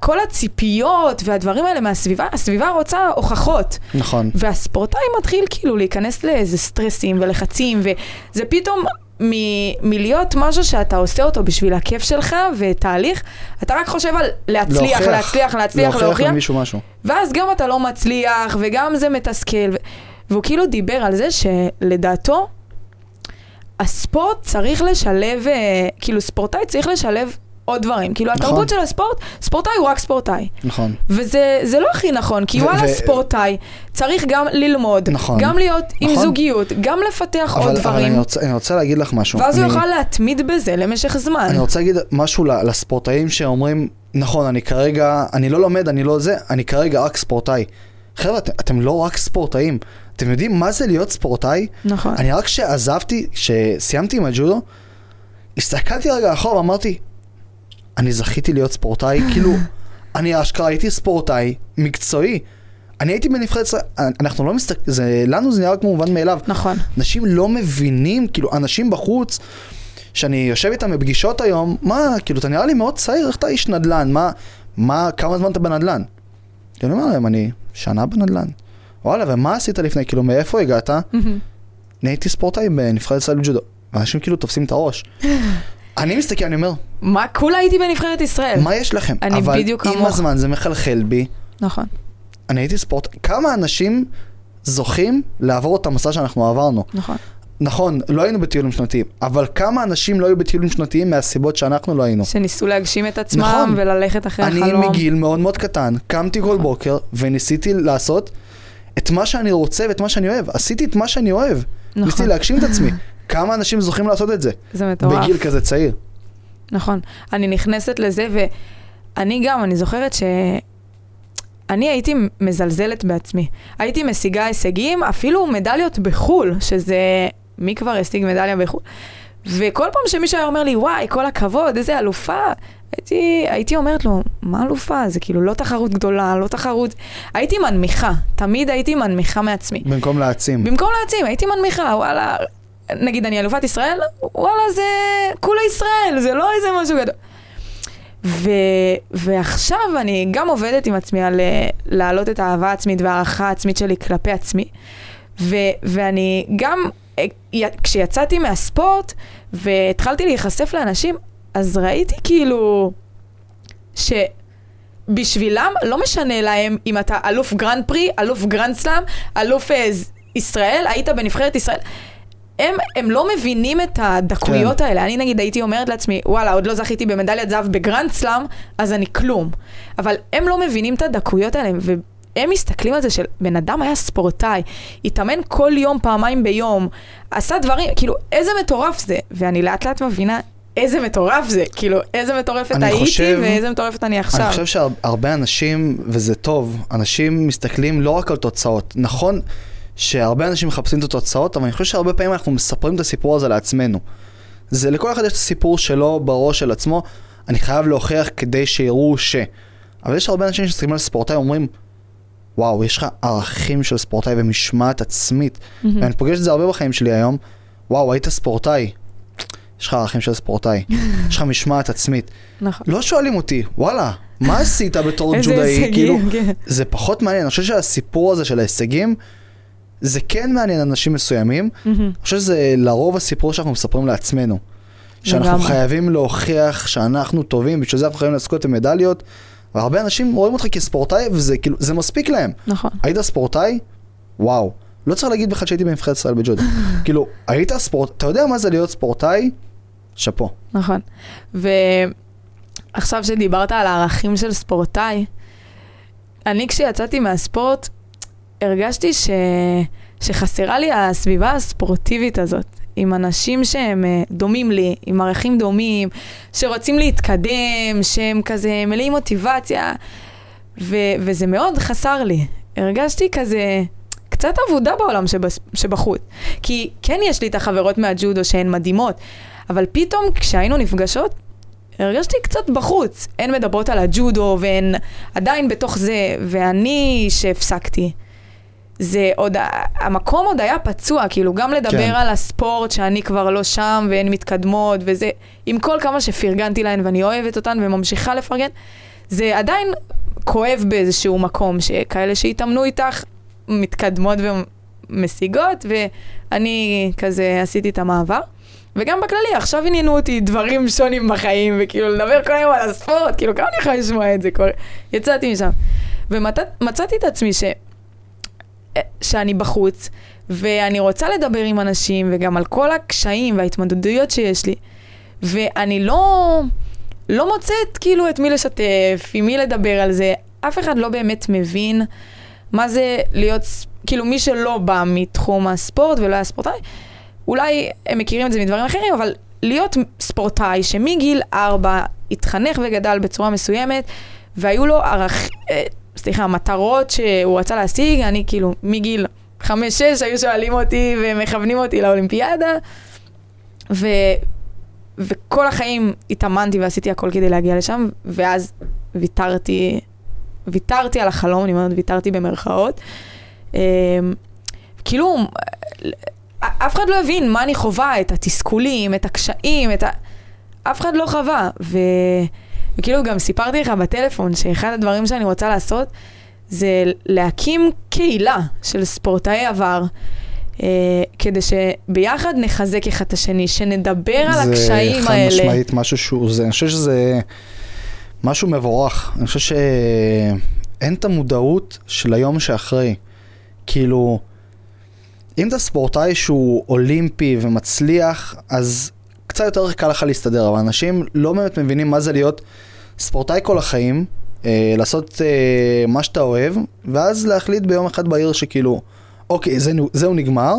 כל הציפיות והדברים האלה מהסביבה, הסביבה רוצה הוכחות. נכון. והספורטאי מתחיל כאילו להיכנס לאיזה סטרסים ולחצים, וזה פתאום מ- מלהיות משהו שאתה עושה אותו בשביל הכיף שלך ותהליך, אתה רק חושב על להצליח, להוכיח. להצליח, להצליח, להוכיח להוכיח, למישהו משהו. ואז גם אתה לא מצליח, וגם זה מתסכל. ו... והוא כאילו דיבר על זה שלדעתו, הספורט צריך לשלב, אה, כאילו ספורטאי צריך לשלב עוד דברים. כאילו נכון. התרבות של הספורט, ספורטאי הוא רק ספורטאי. נכון. וזה זה לא הכי נכון, כי וואלה, ספורטאי צריך גם ללמוד, נכון. גם להיות עם נכון. זוגיות, גם לפתח עוד אבל, אבל דברים, אני, רוצה, אני רוצה להגיד לך משהו. ואז הוא אני, יוכל להתמיד בזה למשך זמן. אני רוצה להגיד משהו לספורטאים שאומרים, נכון, אני כרגע, אני לא לומד, אני לא זה, אני כרגע רק ספורטאי. חבר'ה, את, אתם לא רק ספורטאים. אתם יודעים מה זה להיות ספורטאי? נכון. אני רק כשעזבתי, כשסיימתי עם הג'ודו, הסתכלתי רגע אחורה ואמרתי, אני זכיתי להיות ספורטאי, כאילו, אני אשכרה הייתי ספורטאי מקצועי. אני הייתי בנבחרת ישראל, אנחנו לא מסתכלים, לנו זה נראה כמו מובן מאליו. נכון. אנשים לא מבינים, כאילו, אנשים בחוץ, שאני יושב איתם בפגישות היום, מה, כאילו, אתה נראה לי מאוד צעיר, איך אתה איש נדל"ן? מה, מה, כמה זמן אתה בנדל"ן? כאילו, אני אומר להם, אני שנה בנדל"ן. וואלה, ומה עשית לפני? כאילו, מאיפה הגעת? אני הייתי ספורטאי בנבחרת ישראל בג'ודו. ואנשים כאילו תופסים את הראש. אני מסתכל, אני אומר, מה, כולה הייתי בנבחרת ישראל. מה יש לכם? אני אבל בדיוק עם כמוך. הזמן זה מחלחל בי. נכון. אני הייתי ספורט... כמה אנשים זוכים לעבור את המסע שאנחנו עברנו? נכון. נכון, לא היינו בטיולים שנתיים, אבל כמה אנשים לא היו בטיולים שנתיים מהסיבות שאנחנו לא היינו? שניסו להגשים את עצמם נכון. וללכת אחרי אני החלום. מגיל מאוד מאוד קטן, קמתי כל בוקר וניסיתי לעשות את מה שאני רוצה ואת מה שאני אוהב. עשיתי את מה שאני אוהב. נכון. ניסיתי להגשים את עצמי. כמה אנשים זוכים לעשות את זה? זה מטורף. בגיל כזה צעיר. נכון. אני נכנסת לזה, ואני גם, אני זוכרת ש... אני הייתי מזלזלת בעצמי. הייתי משיגה הישגים, אפילו מדליות בחו"ל, שזה... מי כבר השיג מדליה בחו"ל? וכל פעם שמישהו היה אומר לי, וואי, כל הכבוד, איזה אלופה, הייתי, הייתי אומרת לו, מה אלופה? זה כאילו לא תחרות גדולה, לא תחרות... הייתי מנמיכה, תמיד הייתי מנמיכה מעצמי. במקום להעצים. במקום להעצים, הייתי מנמיכה, וואלה, נגיד אני אלופת ישראל, וואלה זה כולה ישראל, זה לא איזה משהו גדול. ו, ועכשיו אני גם עובדת עם עצמי על אה, להעלות את האהבה העצמית והערכה העצמית שלי כלפי עצמי. ו, ואני גם, אה, כשיצאתי מהספורט והתחלתי להיחשף לאנשים, אז ראיתי כאילו שבשבילם לא משנה להם אם אתה אלוף גרנד פרי, אלוף גרנד סלאם, אלוף אה, ישראל, היית בנבחרת ישראל. הם, הם לא מבינים את הדקויות כן. האלה. אני נגיד הייתי אומרת לעצמי, וואלה, עוד לא זכיתי במדליית זהב בגרנד סלאם, אז אני כלום. אבל הם לא מבינים את הדקויות האלה, והם מסתכלים על זה של בן אדם היה ספורטאי, התאמן כל יום, פעמיים ביום, עשה דברים, כאילו, איזה מטורף זה. ואני לאט לאט מבינה איזה מטורף זה, כאילו, איזה מטורפת הייתי חושב- ואיזה מטורפת אני עכשיו. אני חושב שהרבה אנשים, וזה טוב, אנשים מסתכלים לא רק על תוצאות. נכון שהרבה אנשים מחפשים את התוצאות, אבל אני חושב שהרבה פעמים אנחנו מספרים את הסיפור הזה לעצמנו. זה לכל אחד יש את הסיפור שלו בראש של עצמו, אני חייב להוכיח כדי שיראו ש... אבל יש הרבה אנשים שמסתכלים על ספורטאי ואומרים, וואו, יש לך ערכים של ספורטאי ומשמעת עצמית. מהמם. ואני פוגש את זה הרבה בחיים שלי היום, וואו, היית ספורטאי. יש לך ערכים של ספורטאי, יש לך משמעת עצמית. נכון. לא שואלים אותי, וואלה, מה עשית בתור איזה ג'ודאי? כאילו, הישגים, כן. זה פחות מעניין. אני חושב שהסיפור הזה של ההישגים, זה כן מעניין אנשים מסוימים. מהמם. אני חושב שזה לרוב הסיפור שאנחנו מספרים לעצמנו. שאנחנו לגמרי. חייבים להוכיח שאנחנו טובים, בשביל זה אנחנו חייבים לזכות במדליות. והרבה אנשים רואים אותך כספורטאי, וזה כאילו, זה מספיק להם. נכון. היית ספורטאי? וואו. לא צריך להגיד בכלל שהייתי בנבחרת ישראל בג'ודו. כאילו, היית ספורט... אתה יודע מה זה להיות ספורטאי? שאפו. נכון. ועכשיו שדיברת על הערכים של ספורטאי, אני כשיצאתי מהספורט, הרגשתי ש... שחסרה לי הסביבה הספורטיבית הזאת, עם אנשים שהם אה, דומים לי, עם ערכים דומים, שרוצים להתקדם, שהם כזה מלאים מוטיבציה, ו... וזה מאוד חסר לי. הרגשתי כזה... קצת עבודה בעולם שבס... שבחוץ. כי כן יש לי את החברות מהג'ודו שהן מדהימות, אבל פתאום כשהיינו נפגשות, הרגשתי קצת בחוץ. הן מדברות על הג'ודו והן עדיין בתוך זה, ואני שהפסקתי. זה עוד, המקום עוד היה פצוע, כאילו גם לדבר כן. על הספורט שאני כבר לא שם והן מתקדמות וזה, עם כל כמה שפרגנתי להן ואני אוהבת אותן וממשיכה לפרגן, זה עדיין כואב באיזשהו מקום, שכאלה שהתאמנו איתך מתקדמות ומשיגות, ואני כזה עשיתי את המעבר. וגם בכללי, עכשיו עניינו אותי דברים שונים בחיים, וכאילו לדבר כל היום על הספורט, כאילו כמה אני יכולה לשמוע את זה כבר? יצאתי משם. ומצאתי את עצמי ש... שאני בחוץ, ואני רוצה לדבר עם אנשים, וגם על כל הקשיים וההתמודדויות שיש לי, ואני לא, לא מוצאת כאילו את מי לשתף, עם מי לדבר על זה. אף אחד לא באמת מבין מה זה להיות, כאילו מי שלא בא מתחום הספורט ולא היה ספורטאי, אולי הם מכירים את זה מדברים אחרים, אבל להיות ספורטאי שמגיל ארבע התחנך וגדל בצורה מסוימת, והיו לו ערך, אה, סליחה, מטרות שהוא רצה להשיג, אני כאילו מגיל חמש-שש היו שואלים אותי ומכוונים אותי לאולימפיאדה, ו... וכל החיים התאמנתי ועשיתי הכל כדי להגיע לשם, ואז ויתרתי, ויתרתי על החלום, אני אומרת ויתרתי במרכאות. אמ, כאילו, אף אחד לא הבין מה אני חווה, את התסכולים, את הקשיים, את ה... אף אחד לא חווה. ו... וכאילו גם סיפרתי לך בטלפון שאחד הדברים שאני רוצה לעשות זה להקים קהילה של ספורטאי עבר. אה, כדי שביחד נחזק אחד את השני, שנדבר על הקשיים זה חד האלה. משמעית משהו שהוא, זה, אני חושב שזה משהו מבורך. אני חושב שאין את המודעות של היום שאחרי. כאילו, אם אתה ספורטאי שהוא אולימפי ומצליח, אז קצת יותר קל לך להסתדר, אבל אנשים לא באמת מבינים מה זה להיות ספורטאי כל החיים, אה, לעשות אה, מה שאתה אוהב, ואז להחליט ביום אחד בעיר שכאילו, אוקיי, זה, זהו נגמר,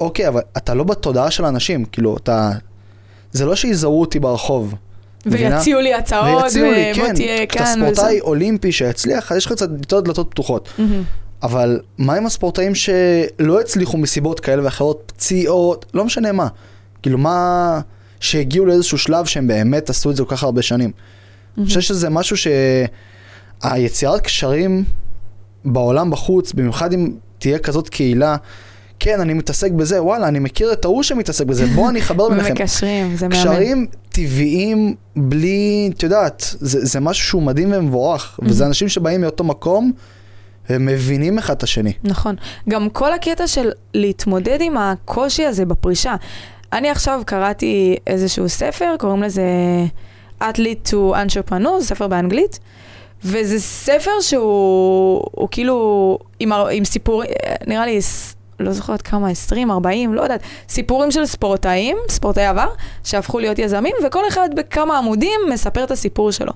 אוקיי, אבל אתה לא בתודעה של האנשים, כאילו, אתה... זה לא שיזהו אותי ברחוב. ויציעו לי הצעות, ויציעו לי, כן, תהיה כשאתה כאן. ספורטאי אולימפי שיצליח, אז יש לך קצת יותר דלתות פתוחות. מהמם. אבל מה עם הספורטאים שלא הצליחו מסיבות כאלה ואחרות, פציעות, לא משנה מה. כאילו מה, שהגיעו לאיזשהו שלב שהם באמת עשו את זה כל כך הרבה שנים. אני חושב שזה משהו שהיצירת קשרים בעולם בחוץ, במיוחד אם תהיה כזאת קהילה, כן, אני מתעסק בזה, וואלה, אני מכיר את ההוא שמתעסק בזה, בוא אני אחבר ביניכם. ומקשרים, זה מהמם. קשרים טבעיים בלי, את יודעת, זה, זה משהו שהוא מדהים ומבורך, וזה אנשים שבאים מאותו מקום ומבינים אחד את השני. נכון. גם כל הקטע של להתמודד עם הקושי הזה בפרישה. אני עכשיו קראתי איזשהו ספר, קוראים לזה Athlete to Entrepreneur, ספר באנגלית, וזה ספר שהוא הוא כאילו עם, עם סיפור, נראה לי, לא זוכרת כמה, 20, 40, לא יודעת, סיפורים של ספורטאים, ספורטאי עבר, שהפכו להיות יזמים, וכל אחד בכמה עמודים מספר את הסיפור שלו.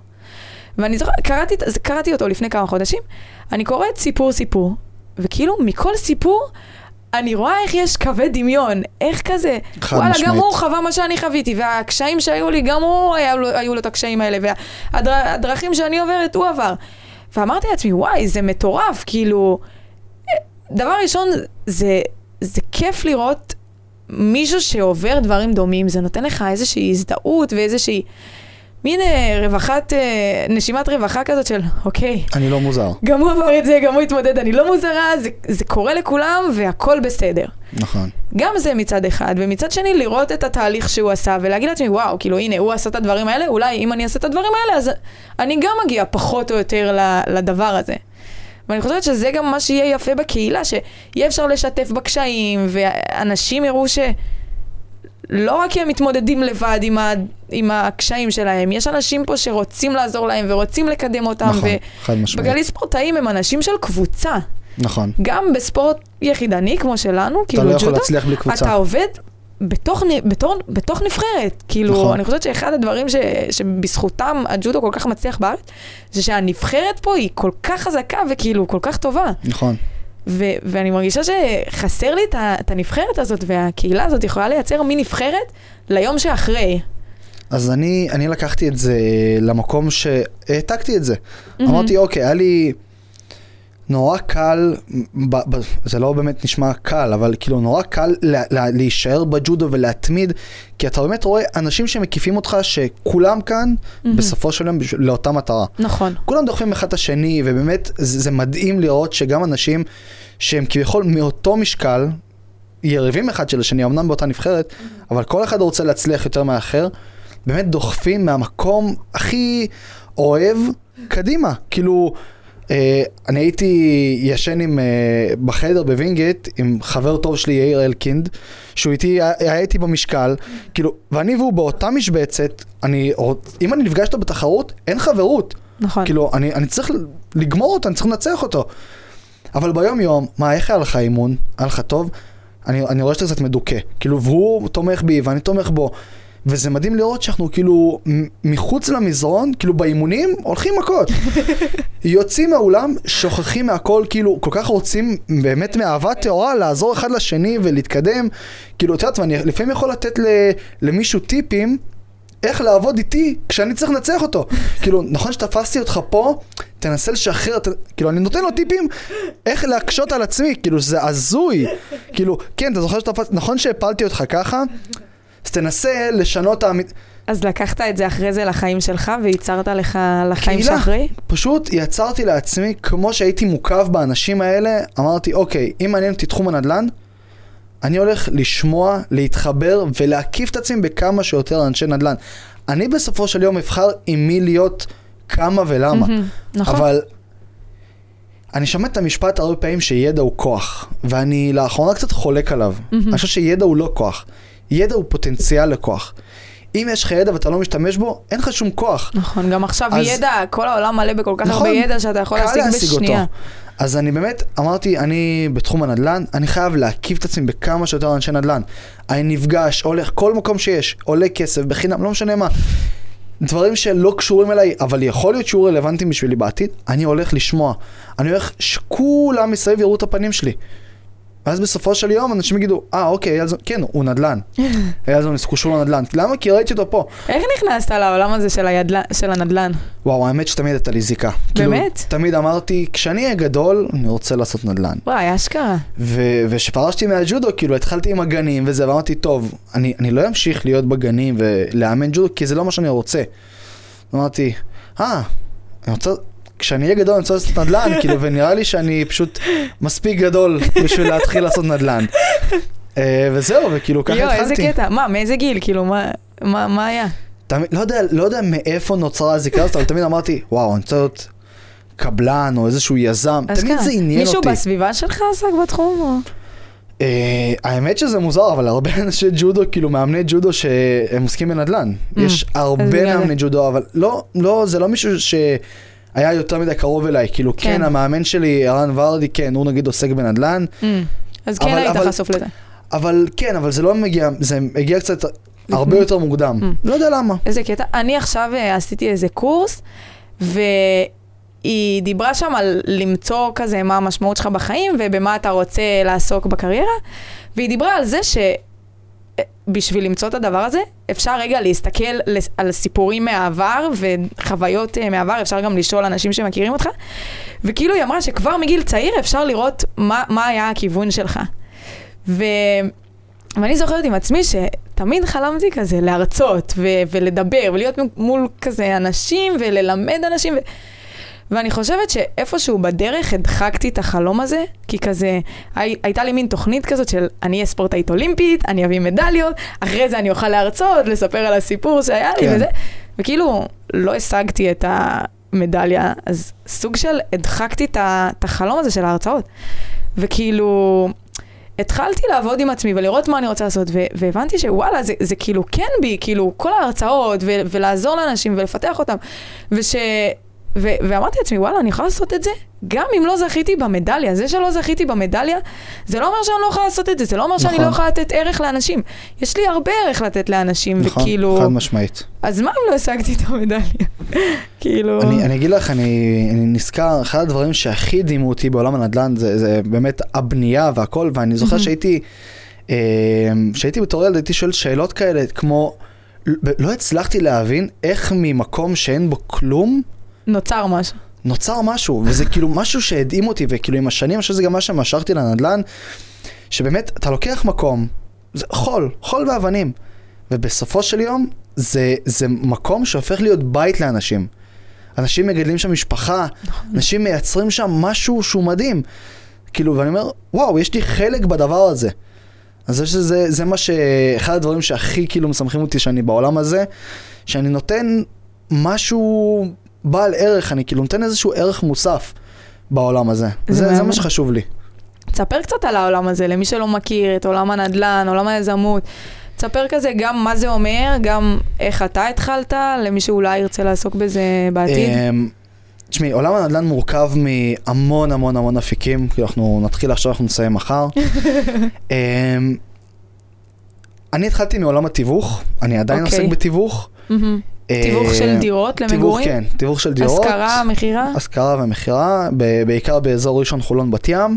ואני זוכרת, קראתי, קראתי אותו לפני כמה חודשים, אני קוראת סיפור סיפור, וכאילו מכל סיפור אני רואה איך יש קווי דמיון, איך כזה, חד וואלה, משמעית. גם הוא חווה מה שאני חוויתי, והקשיים שהיו לי, גם הוא, היה, היו לו את הקשיים האלה, והדרכים שאני עוברת, הוא עבר. ואמרתי לעצמי, וואי, זה מטורף, כאילו, דבר ראשון, זה, זה כיף לראות מישהו שעובר דברים דומים, זה נותן לך איזושהי הזדהות ואיזושהי, מין אה, רווחת, אה, נשימת רווחה כזאת של, אוקיי, אני לא מוזר. גם הוא עבר את זה, גם הוא התמודד, אני לא מוזרה, זה, זה קורה לכולם והכל בסדר. נכון. גם זה מצד אחד, ומצד שני לראות את התהליך שהוא עשה ולהגיד לעצמי, וואו, כאילו הנה, הוא עשה את הדברים האלה, אולי אם אני אעשה את הדברים האלה, אז אני גם מגיע פחות או יותר לדבר הזה. ואני חושבת שזה גם מה שיהיה יפה בקהילה, שיהיה אפשר לשתף בקשיים, ואנשים יראו ש... לא רק הם מתמודדים לבד עם, ה... עם הקשיים שלהם, יש אנשים פה שרוצים לעזור להם ורוצים לקדם אותם, נכון, חד משמעית. ובגליל ספורטאים הם אנשים של קבוצה. נכון. גם בספורט יחידני כמו שלנו, אתה כאילו לא יכול ג'ודו, להצליח בלי קבוצה. אתה עובד בתוך, בתור, בתוך נבחרת. כאילו, נכון. אני חושבת שאחד הדברים ש, שבזכותם הג'ודו כל כך מצליח בארץ, זה שהנבחרת פה היא כל כך חזקה וכאילו כל כך טובה. נכון. ו, ואני מרגישה שחסר לי את, הנבחרת הזאת, והקהילה הזאת יכולה לייצר מין נבחרת ליום שאחרי. אז אני, אני לקחתי את זה למקום שהעתקתי את זה. מהמם. אמרתי, אוקיי, היה לי נורא קל, ב, ב, זה לא באמת נשמע קל, אבל כאילו נורא קל לה, לה, להישאר בג'ודו ולהתמיד, כי אתה באמת רואה אנשים שמקיפים אותך, שכולם כאן, מהמם. בסופו של יום, בשביל- לאותה מטרה. נכון. כולם דוחפים אחד את השני, ובאמת זה, זה מדהים לראות שגם אנשים שהם כביכול מאותו משקל, יריבים אחד של השני, אמנם באותה נבחרת, אבל כל אחד רוצה להצליח יותר מהאחר, באמת דוחפים מהמקום הכי אוהב קדימה. כאילו, אני הייתי ישן עם, אה, בחדר בווינגייט עם חבר טוב שלי, יאיר אלקינד, שהוא איתי, היה איתי במשקל, כאילו, ואני והוא באותה משבצת, אני, אם אני נפגש איתו בתחרות, אין חברות. נכון. כאילו, אני, אני צריך לגמור אותו, אני צריך לנצח אותו. אבל ביום יום, מה, איך היה לך אימון? היה לך טוב? אני, אני רואה שאתה קצת מדוכא. כאילו, והוא תומך בי ואני תומך בו. וזה מדהים לראות שאנחנו כאילו מחוץ למזרון, כאילו באימונים, הולכים מכות. יוצאים מהאולם, שוכחים מהכל, כאילו, כל כך רוצים באמת מאהבה טהורה לעזור אחד לשני ולהתקדם. כאילו, את יודעת, ואני לפעמים יכול לתת ל, למישהו טיפים. איך לעבוד איתי כשאני צריך לנצח אותו. כאילו, נכון שתפסתי אותך פה, תנסה לשחרר, ת... כאילו, אני נותן לו טיפים איך להקשות על עצמי, כאילו, זה הזוי. כאילו, כן, אתה זוכר שתפסתי, נכון שהפלתי אותך ככה? אז תנסה לשנות האמית... אז לקחת את זה אחרי זה לחיים שלך וייצרת לך לחיים קהילה. שאחרי? פשוט יצרתי לעצמי, כמו שהייתי מוקף באנשים האלה, אמרתי, אוקיי, אם מעניין אותי תחום הנדל"ן, אני הולך לשמוע, להתחבר ולהקיף את עצמי בכמה שיותר אנשי נדל"ן. אני בסופו של יום אבחר עם מי להיות, כמה ולמה. מהמם, נכון. אבל אני שומע את המשפט הרבה פעמים שידע הוא כוח, ואני לאחרונה קצת חולק עליו. מהמם. אני חושב שידע הוא לא כוח, ידע הוא פוטנציאל לכוח. אם יש לך ידע ואתה לא משתמש בו, אין לך שום כוח. נכון, גם עכשיו אז- ידע, כל העולם מלא בכל כך נכון, הרבה ידע שאתה יכול להשיג להשיג בשנייה. אותו. אז אני באמת אמרתי, אני בתחום הנדל"ן, אני חייב להקיף את עצמי בכמה שיותר אנשי נדל"ן. אני נפגש, הולך, כל מקום שיש, עולה כסף, בחינם, לא משנה מה. דברים שלא קשורים אליי, אבל יכול להיות שיהיו רלוונטיים בשבילי בעתיד, אני הולך לשמוע. אני הולך שכולם מסביב יראו את הפנים שלי. ואז בסופו של יום אנשים יגידו, אה, אוקיי, אייל זון, כן, הוא נדל"ן. אייל זון קשור לנדל"ן. למה? כי ראיתי אותו פה. איך נכנסת לעולם הזה של, הידל... של הנדל"ן? וואו, האמת שתמיד הייתה לי זיקה. באמת? כאילו, תמיד אמרתי, כשאני אהיה גדול, אני רוצה לעשות נדל"ן. וואי, אשכרה. ו- וכשפרשתי מהג'ודו, כאילו התחלתי עם הגנים וזה, ואמרתי, טוב, אני, אני לא אמשיך להיות בגנים ולאמן ג'ודו, כי זה לא מה שאני רוצה. אמרתי, אה, אני רוצה, כשאני אהיה גדול אני רוצה לעשות נדל"ן, כאילו, ונראה לי שאני פשוט מספיק גדול בשביל להתחיל לעשות נדל"ן. אה, וזהו, וכאילו, ככה יואו, התחלתי. איזה קטע. מה, מאיזה גיל? כאילו, מה, מה, מה היה? תמיד, לא, יודע, לא יודע מאיפה נוצרה הזיקה הזאת, אבל תמיד אמרתי, וואו, אני רוצה להיות קבלן או איזשהו יזם. תמיד. זה עניין מישהו אותי. בסביבה שלך עסק בתחום? או... אה, האמת שזה מוזר, אבל הרבה אנשי ג'ודו, כאילו מאמני ג'ודו שהם עוסקים בנדל"ן. Mm, יש הרבה מאמני ג'ודו, אבל לא, לא, זה לא מישהו שהיה יותר מדי קרוב אליי. כאילו, כן, כן. המאמן שלי, ערן ורדי, כן, הוא נגיד עוסק בנדל"ן, Mm. אז כן אבל- היית אבל- חשוף לזה. אבל כן, אבל זה לא מגיע, זה הגיע קצת הרבה? יותר מוקדם. Mm. לא יודע למה. איזה קטע. אני עכשיו אה, עשיתי איזה קורס, והיא דיברה שם על למצוא כזה מה המשמעות שלך בחיים ובמה אתה רוצה לעסוק בקריירה, והיא דיברה על זה שבשביל למצוא את הדבר הזה, אפשר רגע להסתכל על סיפורים מהעבר וחוויות אה, מהעבר, אפשר גם לשאול אנשים שמכירים אותך, וכאילו היא אמרה שכבר מגיל צעיר אפשר לראות מה, מה היה הכיוון שלך. ו... ואני זוכרת עם עצמי שתמיד חלמתי כזה להרצות ו- ולדבר ולהיות מול כזה אנשים וללמד אנשים. ו- ואני חושבת שאיפשהו בדרך הדחקתי את החלום הזה, כי כזה, הי- הייתה לי מין תוכנית כזאת של אני אהיה ספורטאית אולימפית, אני אביא מדליות, אחרי זה אני אוכל להרצות, לספר על הסיפור שהיה לי כן. וזה, וכאילו לא השגתי את המדליה, אז סוג של הדחקתי את החלום הזה של ההרצאות. וכאילו, התחלתי לעבוד עם עצמי ולראות מה אני רוצה לעשות, ו- והבנתי שוואלה, זה, זה כאילו כן בי, כאילו כל ההרצאות, ו- ולעזור לאנשים ולפתח אותם, וש... ו- ואמרתי לעצמי, וואלה, אני יכולה לעשות את זה? גם אם לא זכיתי במדליה. זה שלא זכיתי במדליה, זה לא אומר שאני לא יכולה לעשות את זה, זה לא אומר שאני נכון. לא יכולה לתת ערך לאנשים. יש לי הרבה ערך לתת לאנשים, נכון, וכאילו... חד משמעית. אז מה אם לא השגתי את המדליה? כאילו... אני, אני אגיד לך, אני, אני נזכר, אחד הדברים שהכי הדהימו אותי בעולם הנדל"ן זה, זה באמת הבנייה והכל, ואני זוכר. שהייתי, אה, שהייתי בתור ילד הייתי שואל שאלות כאלה, כמו, לא הצלחתי להבין איך ממקום שאין בו כלום, נוצר משהו. נוצר משהו, וזה כאילו משהו שהדהים אותי, וכאילו עם השנים, אני חושב שזה גם מה שמשכתי לנדל"ן, שבאמת, אתה לוקח מקום, זה חול, חול ואבנים, ובסופו של יום, זה, זה מקום שהופך להיות בית לאנשים. אנשים מגדלים שם משפחה, אנשים מייצרים שם משהו שהוא מדהים. כאילו, ואני אומר, וואו, יש לי חלק בדבר הזה. אז יש לזה, זה מה ש... אחד הדברים שהכי כאילו משמחים אותי שאני בעולם הזה, שאני נותן משהו בעל ערך, אני כאילו נותן איזשהו ערך מוסף בעולם הזה. זה זה, זה. מה שחשוב לי. תספר קצת על העולם הזה, למי שלא מכיר את עולם הנדל"ן, עולם היזמות. תספר כזה גם מה זה אומר, גם איך אתה התחלת, למי שאולי ירצה לעסוק בזה בעתיד. אמ, תשמעי, עולם הנדל"ן מורכב מהמון המון המון אפיקים, כאילו אנחנו נתחיל עכשיו, אנחנו נסיים מחר. אמ, אני התחלתי מעולם התיווך, אני עדיין אוקיי. עוסק בתיווך. תיווך של אה, דירות למגורים? כן, תיווך של דירות. השכרה, מכירה? השכרה ומכירה, בעיקר באזור ראשון חולון בת ים.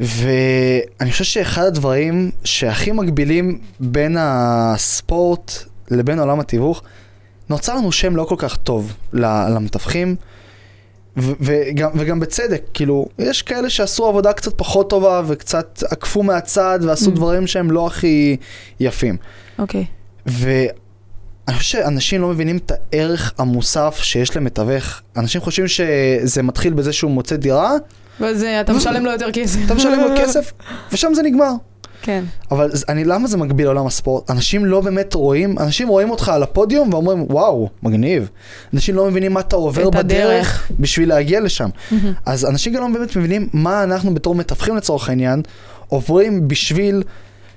ואני חושב שאחד הדברים שהכי מגבילים בין הספורט לבין עולם התיווך, נוצר לנו שם לא כל כך טוב למתווכים, ו- וגם, וגם בצדק, כאילו, יש כאלה שעשו עבודה קצת פחות טובה וקצת עקפו מהצד ועשו Mm. דברים שהם לא הכי יפים. אוקיי. ואני חושב שאנשים לא מבינים את הערך המוסף שיש למתווך. אנשים חושבים שזה מתחיל בזה שהוא מוצא דירה, ואז אתה משלם לו יותר כסף. אתה משלם לו כסף, ושם זה נגמר. כן. אבל אני, למה זה מקביל לעולם הספורט? אנשים לא באמת רואים, אנשים רואים אותך על הפודיום ואומרים, וואו, מגניב. אנשים לא מבינים מה אתה עובר בדרך. בשביל להגיע לשם. אז אנשים גם לא באמת מבינים מה אנחנו בתור מתווכים לצורך העניין, עוברים בשביל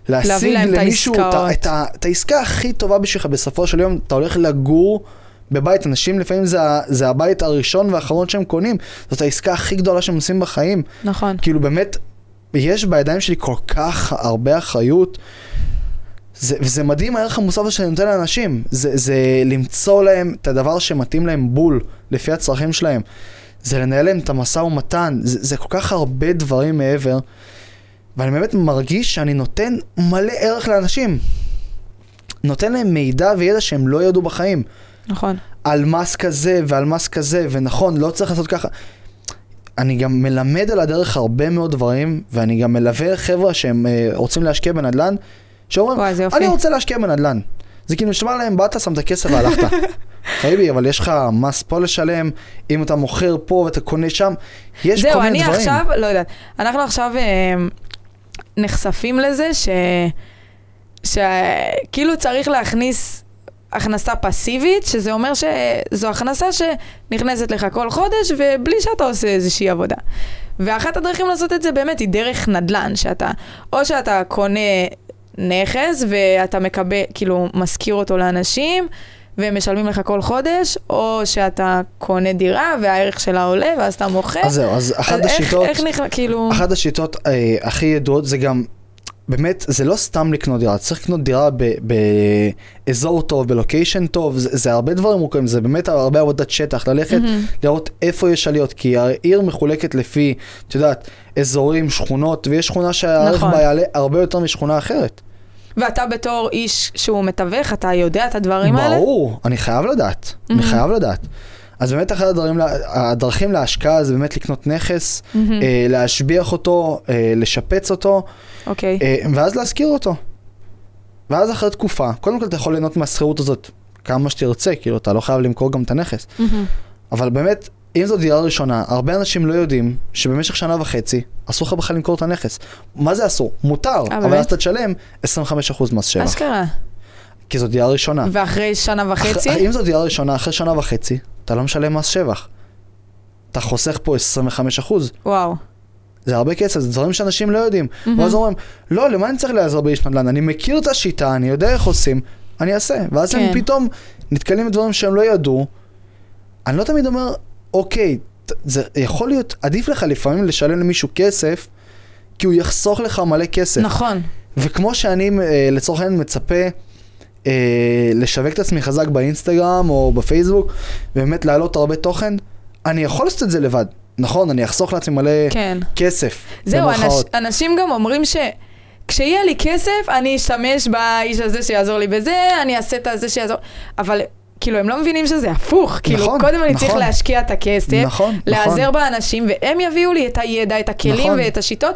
להשיג למישהו את. את, את העסקה הכי טובה בשבילך. בסופו של יום אתה הולך לגור בבית, אנשים לפעמים זה, זה הבית הראשון והאחרון שהם קונים. זאת העסקה הכי גדולה שהם עושים בחיים. נכון. כאילו באמת, יש בידיים שלי כל כך הרבה אחריות. זה, וזה מדהים הערך המוסף שאני נותן לאנשים. זה, זה למצוא להם את הדבר שמתאים להם בול, לפי הצרכים שלהם. זה לנהל להם את המשא ומתן. זה, זה כל כך הרבה דברים מעבר. ואני באמת מרגיש שאני נותן מלא ערך לאנשים. נותן להם מידע וידע שהם לא ידעו בחיים. נכון. על מס כזה ועל מס כזה, ונכון, לא צריך לעשות ככה. אני גם מלמד על הדרך הרבה מאוד דברים, ואני גם מלווה חבר'ה שהם אה, רוצים להשקיע בנדל"ן, שאומרים. אני רוצה להשקיע בנדל"ן. זה כאילו נשמע להם, באת, שמת כסף והלכת. חייבי, אבל יש לך מס פה לשלם, אם אתה מוכר פה ואתה קונה שם, יש זהו, כל מיני אני דברים. עכשיו, לא יודעת, אנחנו עכשיו אה, נחשפים לזה ש... שכאילו צריך להכניס הכנסה פסיבית, שזה אומר שזו הכנסה שנכנסת לך כל חודש ובלי שאתה עושה איזושהי עבודה. ואחת הדרכים לעשות את זה באמת היא דרך נדל"ן, שאתה, או שאתה קונה נכס ואתה מקבל, כאילו, משכיר אותו לאנשים, והם משלמים לך כל חודש, או שאתה קונה דירה והערך שלה עולה ואז אתה מוכר. אז זהו, אז אחת אז איך- השיטות... איך נכנס, כאילו... אחת השיטות אה, הכי ידועות זה גם, באמת, זה לא סתם לקנות דירה, צריך לקנות דירה ב- באזור טוב, בלוקיישן טוב, זה, זה הרבה דברים מורכבים, זה באמת הרבה עבודת שטח, ללכת מהמם. לראות איפה יש עליות, כי העיר מחולקת לפי, את יודעת, אזורים, שכונות, ויש שכונה שהערך נכון. בה יעלה הרבה יותר משכונה אחרת. ואתה בתור איש שהוא מתווך, אתה יודע את הדברים האלה? ברור, אני חייב לדעת, אני Mhm. חייב לדעת. אז באמת אחד הדברים, לה- הדרכים להשקעה זה באמת לקנות נכס, מהמם. אה, להשביח אותו, אה, לשפץ אותו. אוקיי. אה, ואז להשכיר אותו. ואז אחרי תקופה, קודם כל אתה יכול ליהנות מהשכירות הזאת כמה שתרצה, כאילו אתה לא חייב למכור גם את הנכס. מהמם. אבל באמת, אם זו דירה ראשונה, הרבה אנשים לא יודעים שבמשך שנה וחצי אסור לך בכלל למכור את הנכס. מה זה אסור? מותר, אבל באמת? אז אתה תשלם 25% מס שבח, אשכרה. כי זו דירה ראשונה. ואחרי שנה וחצי? אח- אם זו דירה ראשונה, אחרי שנה וחצי, אתה לא משלם מס שבח. אתה חוסך פה 25%. וואו. זה הרבה כסף, זה דברים שאנשים לא יודעים. מהמם. ואז אומרים, לא, למה אני צריך לעזור באיש נדל"ן? אני מכיר את השיטה, אני יודע איך עושים, אני אעשה. ואז הם כן. פתאום נתקלים בדברים שהם לא ידעו. אני לא תמיד אומר, אוקיי, זה יכול להיות, עדיף לך לפעמים לשלם למישהו כסף, כי הוא יחסוך לך מלא כסף. נכון. וכמו שאני אה, לצורך העניין מצפה אה, לשווק את עצמי חזק באינסטגרם או בפייסבוק, ובאמת להעלות הרבה תוכן, אני יכול לעשות את זה לבד. נכון, אני אחסוך לעצמי מלא כן. כסף. זהו, אנש. אנשים גם אומרים ש... כשיהיה לי כסף, אני אשתמש באיש הזה שיעזור לי בזה, אני אעשה את הזה שיעזור... אבל כאילו, הם לא מבינים שזה הפוך. כאילו, נכון, קודם אני צריך נכון. להשקיע את הכסף, נכון, להיעזר נכון. באנשים, והם יביאו לי את הידע, את הכלים נכון. ואת השיטות,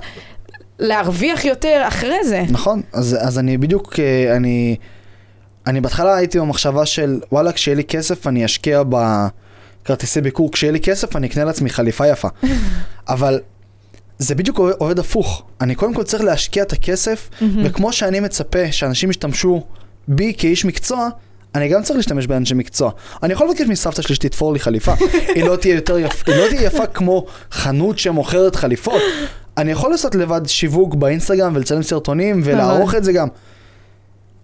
להרוויח יותר אחרי זה. נכון, אז, אז אני בדיוק, אה, אני, אני בהתחלה הייתי במחשבה של וואלה, כשיהיה לי כסף אני אשקיע בכרטיסי ביקור, כשיהיה לי כסף אני אקנה לעצמי חליפה יפה. אבל זה בדיוק עובד, הפוך. אני קודם כל צריך להשקיע את הכסף, מהמם. וכמו שאני מצפה שאנשים ישתמשו בי כאיש מקצוע, אני גם צריך להשתמש באנשי מקצוע. אני יכול לבקש מסבתא שלי שתתפור לי חליפה. היא לא תהיה יותר יפה, היא לא תהיה יפה כמו חנות שמוכרת חליפות. אני יכול לעשות לבד שיווק באינסטגרם ולצלם סרטונים ולערוך את זה גם.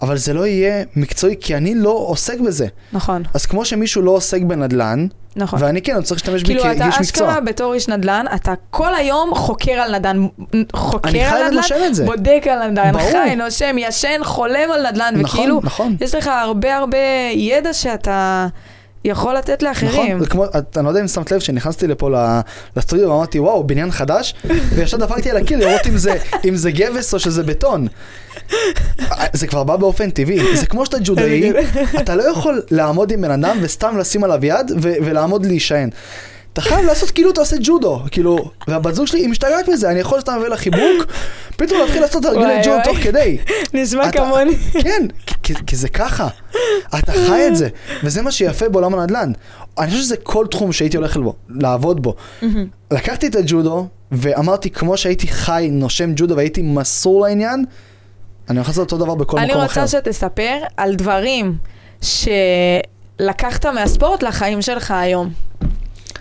אבל זה לא יהיה מקצועי, כי אני לא עוסק בזה. נכון, אז כמו שמישהו לא עוסק בנדל"ן, נכון. ואני כן, אני צריך להשתמש בי כאילו, אתה כאיש מקצוע. אשכרה בתור איש נדל"ן, אתה כל היום חוקר על נדל"ן, חוקר על. נדל"ן, בודק על נדל"ן, ברור. חי, נושם, ישן, חולם על נדל"ן, נכון, וכאילו, נכון. יש לך הרבה הרבה ידע שאתה יכול לתת לאחרים. נכון, כמו, אני לא יודע אם שמת לב שנכנסתי לפה לסטודיו ואמרתי וואו בניין חדש וישר דפקתי על הקיר לראות אם זה, אם זה גבס או שזה בטון. זה כבר בא באופן טבעי, זה כמו שאתה ג'ודאי, אתה לא יכול לעמוד עם בן אדם וסתם לשים עליו יד ולעמוד להישען. אתה חייב לעשות כאילו אתה עושה ג'ודו, כאילו, והבת זוג שלי היא משתגעת מזה, אני יכול סתם להביא לה חיבוק, פתאום להתחיל לעשות תרגילי וואי, ג'ודו. תוך כדי. נשמע כמוני. כן, כי, זה ככה. אתה חי את זה, וזה מה שיפה בעולם הנדל"ן. אני חושב שזה כל תחום שהייתי הולך בו, לעבוד בו. לקחתי את הג'ודו, ואמרתי, כמו שהייתי חי, נושם ג'ודו והייתי מסור לעניין, אני הולך לעשות אותו דבר בכל אני מקום אחר. רוצה שתספר על דברים שלקחת מהספורט לחיים שלך היום.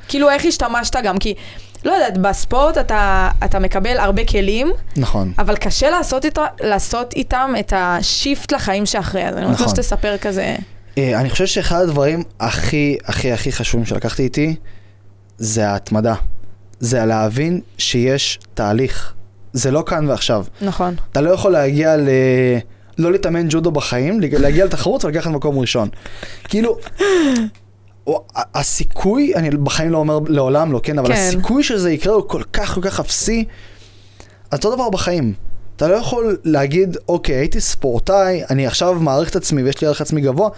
כאילו, איך השתמשת גם? כי, לא יודעת, בספורט אתה, אתה מקבל הרבה כלים, נכון. אבל קשה לעשות, איתה, לעשות איתם את השיפט לחיים שאחרי. אז אני רוצה נכון. שתספר כזה. אה, אני חושב שאחד הדברים הכי הכי הכי חשובים שלקחתי איתי, זה ההתמדה. זה להבין שיש תהליך. זה לא כאן ועכשיו. נכון. אתה לא יכול להגיע ל... לא להתאמן ג'ודו בחיים, להגיע לתחרות ולקחת מקום ראשון. כאילו, או- הסיכוי, אני בחיים לא אומר לעולם לא, כן, אבל כן. הסיכוי שזה יקרה הוא כל כך כל כך אפסי. אז אותו דבר בחיים. אתה לא יכול להגיד, אוקיי, הייתי ספורטאי, אני עכשיו מעריך את עצמי ויש לי ערך עצמי גבוה,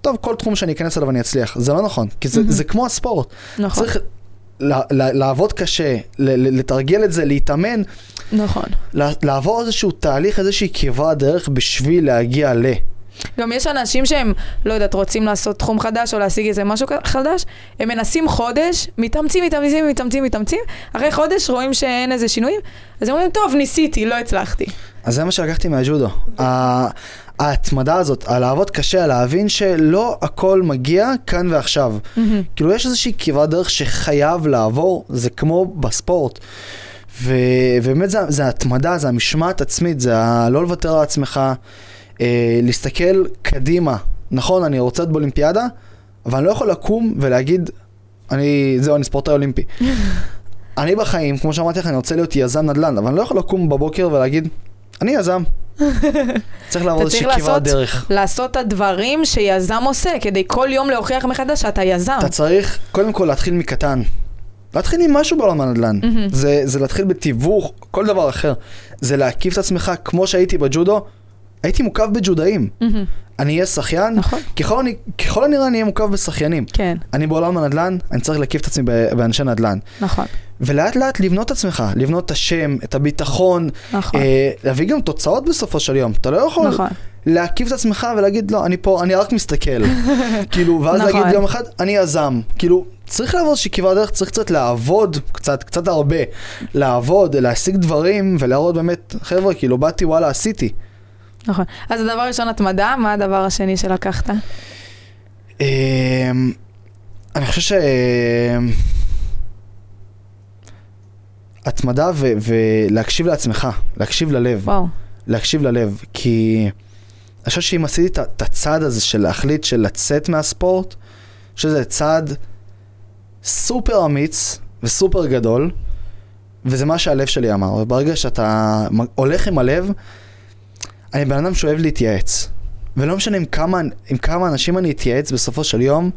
טוב, כל תחום שאני אכנס אליו אני אצליח. זה לא נכון, כי זה, מהמם. זה כמו הספורט. נכון. צריך לעבוד קשה, לתרגל את זה, להתאמן, נכון. לעבור איזשהו תהליך, איזושהי כברת דרך בשביל להגיע ל... גם יש אנשים שהם, לא יודעת, רוצים לעשות תחום חדש או להשיג איזה משהו חדש, הם מנסים חודש, מתאמצים, מתאמצים, מתאמצים, מתאמצים, אחרי חודש רואים שאין איזה שינויים, אז הם אומרים, טוב, ניסיתי, לא הצלחתי. אז זה מה שלקחתי מהג'ודו. ההתמדה הזאת, על לעבוד קשה, להבין שלא הכל מגיע כאן ועכשיו. מהמם. כאילו יש איזושהי כברת דרך שחייב לעבור, זה כמו בספורט. ובאמת זה, זה התמדה, זה המשמעת עצמית, זה ה- לא לוותר על עצמך, אה, להסתכל קדימה. נכון, אני רוצה להיות באולימפיאדה, אבל אני לא יכול לקום ולהגיד, אני, זהו, אני ספורטאי אולימפי. אני בחיים, כמו שאמרתי לך, אני רוצה להיות יזם נדל"ן, אבל אני לא יכול לקום בבוקר ולהגיד, אני יזם. צריך אתה צריך איזושהי כברת דרך. לעשות את הדברים שיזם עושה, כדי כל יום להוכיח מחדש שאתה יזם. אתה צריך קודם כל להתחיל מקטן. להתחיל עם משהו בעולם הנדל"ן. זה, זה להתחיל בתיווך, כל דבר אחר. זה להקיף את עצמך כמו שהייתי בג'ודו. הייתי מוקף בג'ודאים. אני אהיה שחיין, נכון. ככל, אני, ככל הנראה אני אהיה מוקף בשחיינים. כן, אני בעולם הנדל"ן, אני צריך להקיף את עצמי באנשי נדל"ן. נכון, ולאט לאט לבנות את עצמך, לבנות את השם, את הביטחון, נכון, אה, להביא גם תוצאות בסופו של יום. אתה לא יכול נכון. להקיף את עצמך ולהגיד, לא, אני פה, אני רק מסתכל. כאילו, ואז נכון. להגיד יום אחד, אני יזם. כאילו, צריך לעבור איזושהי כברת דרך, צריך קצת לעבוד, קצת, קצת הרבה. לעבוד, להשיג דברים, ולהראות באמת, חבר'ה, כאילו, באתי, וואלה, עשיתי. נכון. אז הדבר הראשון, התמדה, מה הדבר השני שלקחת? אמ, אני חושב ש... התמדה ו- ולהקשיב לעצמך, להקשיב ללב. וואו. להקשיב ללב, כי אני חושב שאם עשיתי את הצעד הזה של להחליט של לצאת מהספורט, אני חושב שזה צעד סופר אמיץ וסופר גדול, וזה מה שהלב שלי אמר. וברגע שאתה הולך עם הלב, אני בן אדם שאוהב להתייעץ. ולא משנה עם כמה, עם כמה אנשים אני אתייעץ בסופו של יום,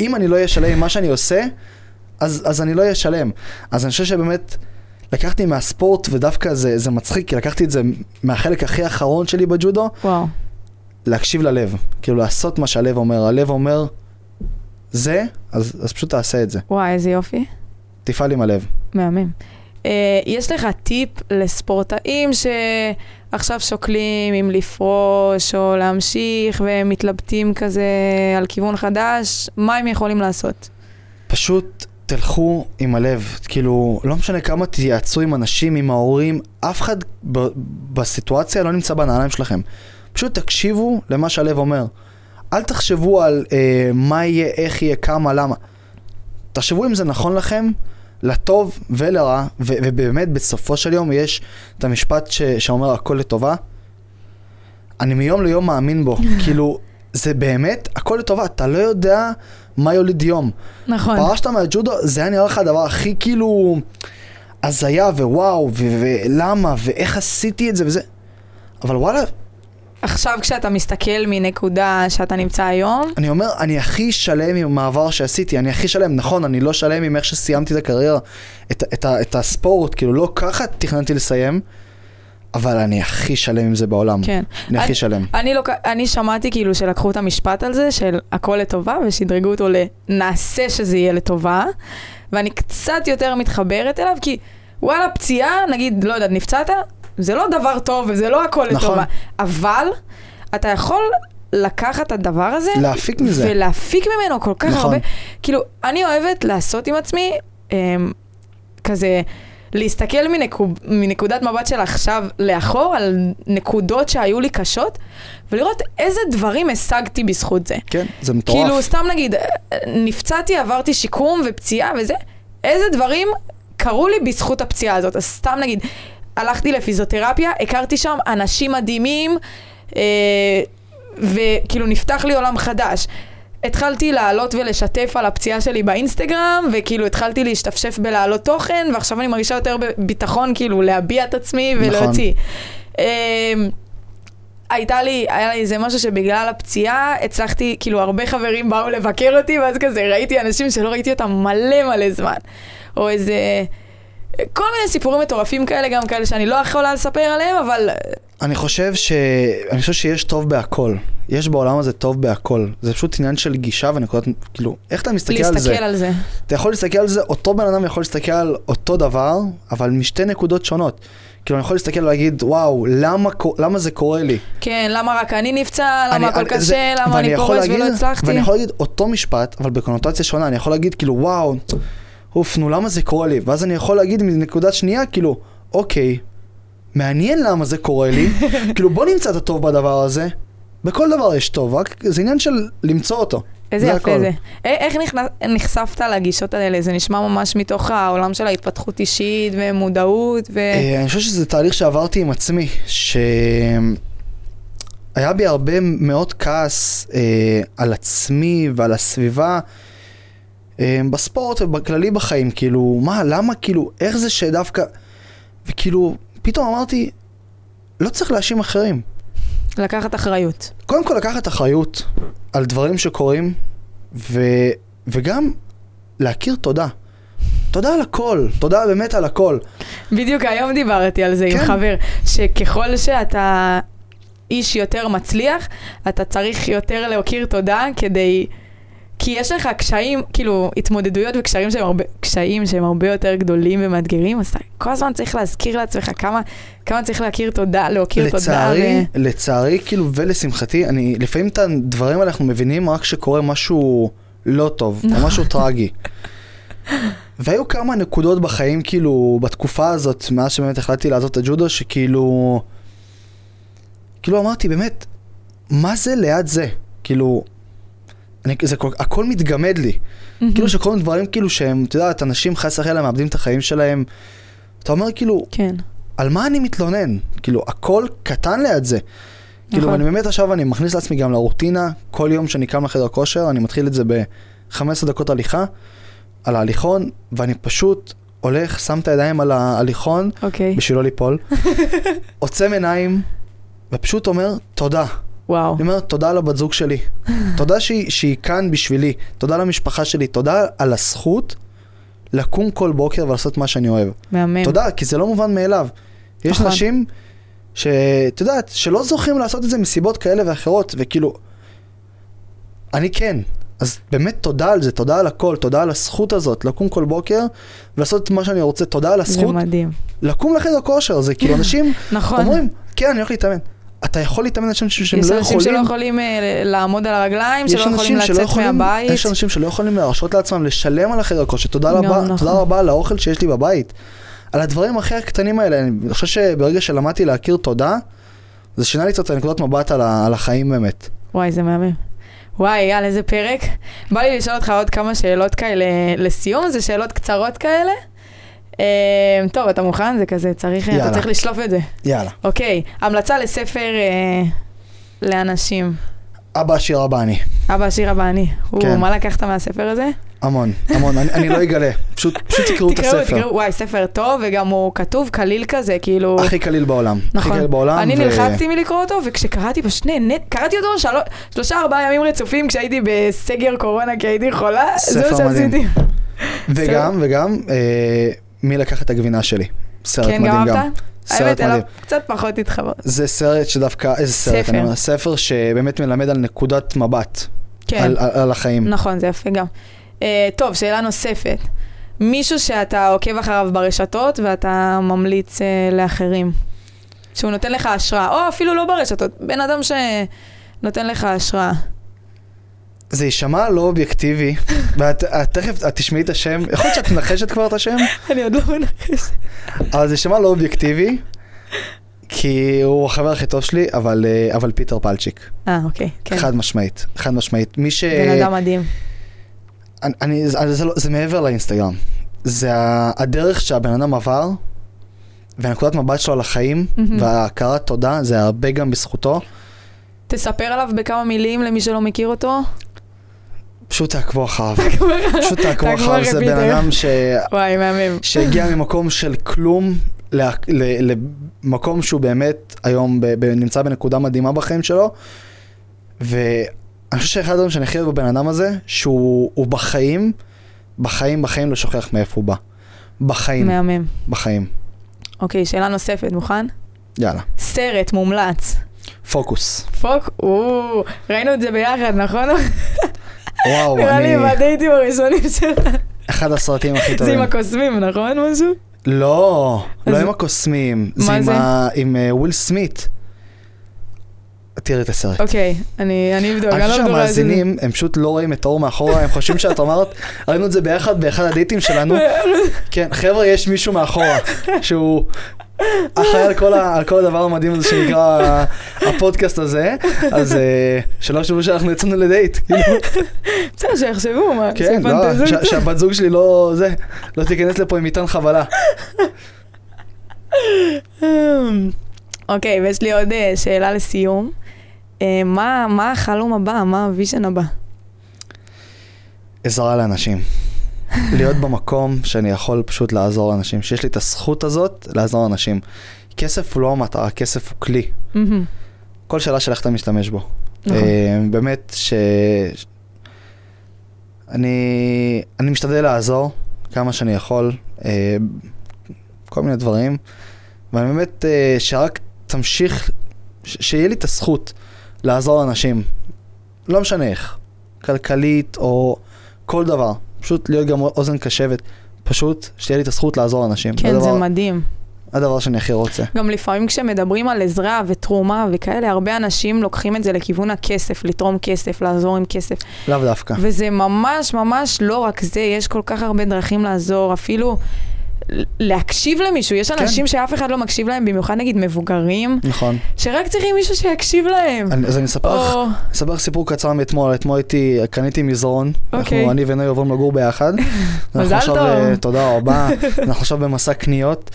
אם אני לא אהיה שלם עם מה שאני עושה, אז, אז אני לא אהיה שלם. אז אני חושב שבאמת לקחתי מהספורט, ודווקא זה, זה מצחיק, כי לקחתי את זה מהחלק הכי אחרון שלי בג'ודו, וואו. להקשיב ללב. כאילו לעשות מה שהלב אומר. הלב אומר, זה, אז, אז פשוט תעשה את זה. וואי, איזה יופי. תפעל עם הלב. מהמם. Uh, יש לך טיפ לספורטאים שעכשיו שוקלים אם לפרוש או להמשיך ומתלבטים כזה על כיוון חדש, מה הם יכולים לעשות? פשוט תלכו עם הלב. כאילו, לא משנה כמה תייעצו עם אנשים, עם ההורים, אף אחד ב- בסיטואציה לא נמצא בנעליים שלכם. פשוט תקשיבו למה שהלב אומר. אל תחשבו על אה, מה יהיה, איך יהיה, כמה, למה. תחשבו אם זה נכון לכם, לטוב ולרע, ו- ובאמת בסופו של יום יש את המשפט ש- שאומר הכל לטובה. אני מיום ליום מאמין בו. כאילו, זה באמת הכל לטובה, אתה לא יודע מה יוליד יום. נכון. פרשת מהג'ודו, זה היה נראה לך הדבר הכי כאילו הזיה ווואו, ו- ולמה, ואיך עשיתי את זה וזה. אבל וואלה, עכשיו כשאתה מסתכל מנקודה שאתה נמצא היום, אני אומר, אני הכי שלם עם המעבר שעשיתי, אני הכי שלם, נכון, אני לא שלם עם איך שסיימתי את הקריירה, את, את, ה- את הספורט, כאילו לא ככה תכננתי לסיים, אבל אני הכי שלם עם זה בעולם. כן. אני הכי שלם. אני, לא, אני שמעתי כאילו שלקחו את המשפט על זה, של הכל לטובה, ושדרגו אותו לנעשה שזה יהיה לטובה, ואני קצת יותר מתחברת אליו, כי וואלה, פציעה, נגיד, לא יודעת, נפצעת, זה לא דבר טוב וזה לא הכל נכון. לטובה, אבל אתה יכול לקחת את הדבר הזה, להפיק מזה. ולהפיק ממנו כל כך נכון. הרבה. כאילו, אני אוהבת לעשות עם עצמי, אמ, כזה, להסתכל מנקוד, מנקודת מבט של עכשיו לאחור, על נקודות שהיו לי קשות, ולראות איזה דברים השגתי בזכות זה. כן, זה מטורף. כאילו, סתם נגיד, נפצעתי, עברתי שיקום ופציעה וזה, איזה דברים קרו לי בזכות הפציעה הזאת. אז סתם נגיד, הלכתי לפיזיותרפיה, הכרתי שם אנשים מדהימים, אה, וכאילו נפתח לי עולם חדש. התחלתי לעלות ולשתף על הפציעה שלי באינסטגרם, וכאילו התחלתי להשתפשף בלהעלות תוכן, ועכשיו אני מרגישה יותר ביטחון כאילו להביע את עצמי נכון. ולהוציא. אה, הייתה לי, היה לי איזה משהו שבגלל הפציעה הצלחתי, כאילו הרבה חברים באו לבקר אותי, ואז כזה ראיתי אנשים שלא ראיתי אותם מלא מלא זמן. או איזה... כל מיני סיפורים מטורפים כאלה, גם כאלה שאני לא יכולה לספר עליהם, אבל אני חושב ש... אני חושב שיש טוב בהכל. יש בעולם הזה טוב בהכל. זה פשוט עניין של גישה ונקודת... כאילו, איך אתה מסתכל על זה? להסתכל על זה. אתה יכול להסתכל על זה, אותו בן אדם יכול להסתכל על אותו דבר, אבל משתי נקודות שונות. כאילו, אני יכול להסתכל ולהגיד, וואו, למה, למה זה קורה לי? כן, למה רק אני נפצע, למה אני- הכל קשה, זה- למה אני פורש ולא הצלחתי. ואני יכול להגיד אותו משפט, אבל בקונוטציה שונה. אני יכול להגיד, כאילו, וואו, אוף, נו, למה זה קורה לי? ואז אני יכול להגיד מנקודת שנייה, כאילו, אוקיי, מעניין למה זה קורה לי. כאילו, בוא נמצא את הטוב בדבר הזה. בכל דבר יש טוב, רק זה עניין של למצוא אותו. איזה זה יפה הכל. זה. איך נכנס- נחשפת לגישות האלה? זה נשמע ממש מתוך העולם של ההתפתחות אישית ומודעות ו... אה, אני חושב שזה תהליך שעברתי עם עצמי, שהיה בי הרבה מאוד כעס אה, על עצמי ועל הסביבה בספורט ובכללי בחיים, כאילו, מה, למה, כאילו, איך זה שדווקא, וכאילו, פתאום אמרתי, לא צריך להאשים אחרים. לקחת אחריות. קודם כל לקחת אחריות על דברים שקורים, ו, וגם להכיר תודה. תודה על הכל, תודה באמת על הכל. בדיוק היום דיברתי על זה עם כן. חבר, שככל שאתה איש יותר מצליח, אתה צריך יותר להכיר תודה כדי... כי יש לך קשיים, כאילו, התמודדויות וקשיים שהם הרבה, קשיים שהם הרבה יותר גדולים ומאתגרים, אז אתה כל הזמן צריך להזכיר לעצמך כמה, כמה צריך להכיר תודה, להכיר תודה. לצערי, לצערי, כאילו, ולשמחתי, אני, לפעמים את הדברים האלה אנחנו מבינים רק כשקורה משהו לא טוב, או משהו טרגי. והיו כמה נקודות בחיים, כאילו, בתקופה הזאת, מאז שבאמת החלטתי לעזוב את הג'ודו, שכאילו... כאילו אמרתי, באמת, מה זה ליד זה? כאילו, אני, זה כל, הכל מתגמד לי. מהמם. כאילו שקורים דברים כאילו שהם, את יודעת, אנשים חס וחלילה מאבדים את החיים שלהם. אתה אומר כאילו, כן. על מה אני מתלונן? כאילו, הכל קטן ליד זה. כאילו, נכון. אני באמת עכשיו, אני מכניס לעצמי גם לרוטינה, כל יום שאני קם לחדר כושר, אני מתחיל את זה ב-15 דקות הליכה, על ההליכון, ואני פשוט הולך, שם את הידיים על ההליכון, אוקיי. בשביל לא ליפול, עוצם עיניים, ופשוט אומר, תודה. וואו. אני אומר, תודה לבת זוג שלי. תודה שהיא, שהיא כאן בשבילי. תודה למשפחה שלי. תודה על הזכות לקום כל בוקר ולעשות מה שאני אוהב. מהמם. תודה, כי זה לא מובן מאליו. יש נכון. אנשים שאת יודעת, שלא זוכים לעשות את זה מסיבות כאלה ואחרות, וכאילו, אני כן. אז באמת תודה על זה, תודה על הכל, תודה על הזכות הזאת, לקום כל בוקר ולעשות את מה שאני רוצה, תודה על זה הזכות מדהים. לקום לחדר כושר, זה כאילו אנשים נכון. אומרים, כן, אני הולך להתאמן. אתה יכול להתאמן אנשים שהם יש לא אנשים שלא יכולים, יכולים אה, לעמוד על הרגליים, יש שלא יכולים לצאת יכולים, מהבית. יש אנשים שלא יכולים להרשות לעצמם לשלם על החדר כושר, תודה רבה, נכון. תודה רבה על האוכל שיש לי בבית. על הדברים הכי הקטנים האלה, אני חושב שברגע שלמדתי להכיר תודה, זה שינה לי קצת את הנקודת מבט על, ה, על החיים באמת. וואי, זה מהמם. וואי, אייל, איזה פרק. בא לי לשאול אותך עוד כמה שאלות כאלה לסיום, זה שאלות קצרות כאלה. אה, טוב, אתה מוכן? זה כזה, צריך, אתה יאללה. צריך לשלוף את זה. יאללה. אוקיי, המלצה לספר אה, לאנשים. אבא עשיר אבא אני. אבא עשיר אבא אני. כן. הוא, מה לקחת מהספר הזה? המון, המון, אני, אני לא אגלה, פשוט, פשוט תקראו את תקראו, הספר. תקראו, וואי, ספר טוב, וגם הוא כתוב קליל כזה, כאילו... הכי קליל בעולם. הכי נכון. קליל בעולם. אני ו- נלחצתי מלקרוא אותו, וכשקראתי פשוט נהנית, קראתי אותו של... שלושה ארבעה ימים רצופים כשהייתי בסגר קורונה כי הייתי חולה, זה מה ספר מדהים. שעשיתי. וגם, וגם, אה, מי לקח את הגבינה שלי. סרט כן, מדהים גם גם. אהבת? סרט מדהים. קצת פחות התחבר. זה סרט שדווקא, איזה סרט, ספר. אני אומר, ספר שבאמת מלמד על נקודת מבט, כן, על, על, על החיים. נכון, זה יפה גם. אה, טוב, שאלה נוספת. מישהו שאתה עוקב אחריו ברשתות ואתה ממליץ אה, לאחרים. שהוא נותן לך השראה, או אפילו לא ברשתות, בן אדם שנותן לך השראה. זה יישמע לא אובייקטיבי, ואת את תכף, את תשמעי את השם, יכול להיות שאת מנחשת כבר את השם, אני עוד לא מנחשת. אבל זה יישמע לא אובייקטיבי, כי הוא החבר הכי טוב שלי, אבל, אה, אבל פיטר פלצ'יק, אה, אוקיי, כן. חד משמעית, חד משמעית. מי ש... בן אדם מדהים. אני, אני, זה, זה, לא, זה מעבר לאינסטגרם. זה הדרך שהבן אדם עבר, והנקודת מבט שלו על החיים. וההכרת תודה, זה הרבה גם בזכותו. תספר עליו בכמה מילים למי שלא מכיר אותו. פשוט תעקבו אחריו. פשוט תעקבו אחריו, אחרי זה בן. אדם ש... וואי, מהמם. שהגיע ממקום של כלום למקום שהוא באמת היום נמצא בנקודה מדהימה בחיים שלו. ואני חושב שאחד הדברים שאני הכי אוהב בבן אדם הזה, שהוא הוא בחיים, בחיים, בחיים לא שוכח מאיפה הוא בא. בחיים, מהמם. בחיים. אוקיי, שאלה נוספת, מוכן? יאללה. סרט מומלץ. פוקוס. פוק, או, ראינו את זה ביחד, נכון? וואו, נראה לי אני... בדייטים הראשונים שלה. אחד הסרטים הכי זה טובים. עם הקוסמים, נכון? משהו? לא, לא עם הקוסמים. מה עם זה? ה- עם אה, וויל סמית. תראי את הסרט. אוקיי, אני אני אבדוק. אני לא חושב שזה- שהמאזינים, הם פשוט לא רואים את אור מאחורה, הם חושבים שאת אמרת, ראינו את זה ביחד באחד הדייטים שלנו. כן, חבר'ה, יש מישהו מאחורה, שהוא אחראי על כל ה- על כל הדבר המדהים הזה שנקרא הפודקאסט הזה, אז אה, שלא יחשבו שאנחנו יצאנו לדייט, כאילו, בסדר, שיחשבו, מה, כן, לא, ש-. שהבת זוג שלי לא, זה, לא תיכנס לפה עם מטען חבלה. אוקיי, ויש לי עוד אה, שאלה לסיום. אה, מה מה החלום הבא? מה ה vision הבא? עזרה לאנשים. להיות במקום שאני יכול פשוט לעזור לאנשים, שיש לי את הזכות הזאת לעזור לאנשים. כסף הוא לא המטרה, כסף הוא כלי. מהמם. כל שאלה של איך אתה משתמש בו. נכון. אה, באמת ש... אני, אני משתדל לעזור כמה שאני יכול, אה, כל מיני דברים, ואני באמת, אה, שרק תמשיך, ש- שיהיה לי את הזכות לעזור לאנשים, לא משנה איך, כלכלית או כל דבר, פשוט להיות גם אוזן קשבת, פשוט שתהיה לי את הזכות לעזור לאנשים. כן, זה הדבר, מדהים. הדבר שאני הכי רוצה. גם לפעמים כשמדברים על עזרה ותרומה וכאלה, הרבה אנשים לוקחים את זה לכיוון הכסף, לתרום כסף, לעזור עם כסף. לאו דווקא. וזה ממש ממש לא רק זה, יש כל כך הרבה דרכים לעזור, אפילו להקשיב למישהו. יש כן. אנשים שאף אחד לא מקשיב להם, במיוחד נגיד מבוגרים, נכון. שרק צריכים מישהו שיקשיב להם. אני, אז אני אספר לך או... סיפור קצר מאתמול, אתמול הייתי, קניתי מזרון, אוקיי. אנחנו, אני ונוי עוברים לגור ביחד. מזל טוב. אה, תודה רבה, אנחנו עכשיו במסע קניות.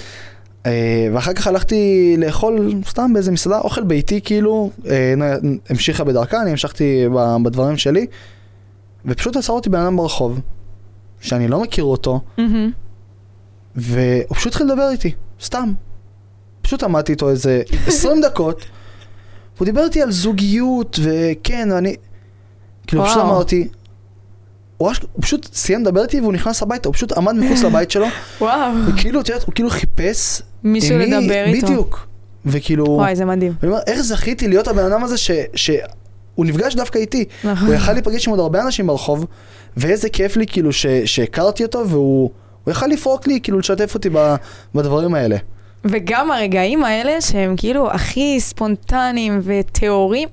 אה, ואחר כך הלכתי לאכול סתם באיזה מסעדה, אוכל ביתי כאילו, אה, המשיכה בדרכה, אני המשכתי בדברים שלי, ופשוט עצר אותי בן אדם ברחוב, שאני לא מכיר אותו, מהמם. והוא פשוט התחיל לדבר איתי, סתם. פשוט עמדתי איתו איזה 20 דקות, והוא דיבר איתי על זוגיות, וכן, אני... כאילו, פשוט. אמרתי, הוא, פשוט סיים לדבר איתי והוא נכנס הביתה, הוא פשוט עמד מחוץ לבית שלו, וואו, וכאילו, את יודעת, הוא כאילו חיפש... מישהו מי- לדבר איתו. בדיוק. וכאילו, וואי, זה מדהים. אני אומר, איך זכיתי להיות הבן אדם הזה ש... ש... הוא נפגש דווקא איתי, נכון. הוא יכל להיפגש עם עוד הרבה אנשים ברחוב, ואיזה כיף לי כאילו ש... שהכרתי אותו, והוא הוא יכל לפרוק לי, כאילו לשתף אותי ב... בדברים האלה. וגם הרגעים האלה שהם כאילו הכי ספונטניים וטהורים,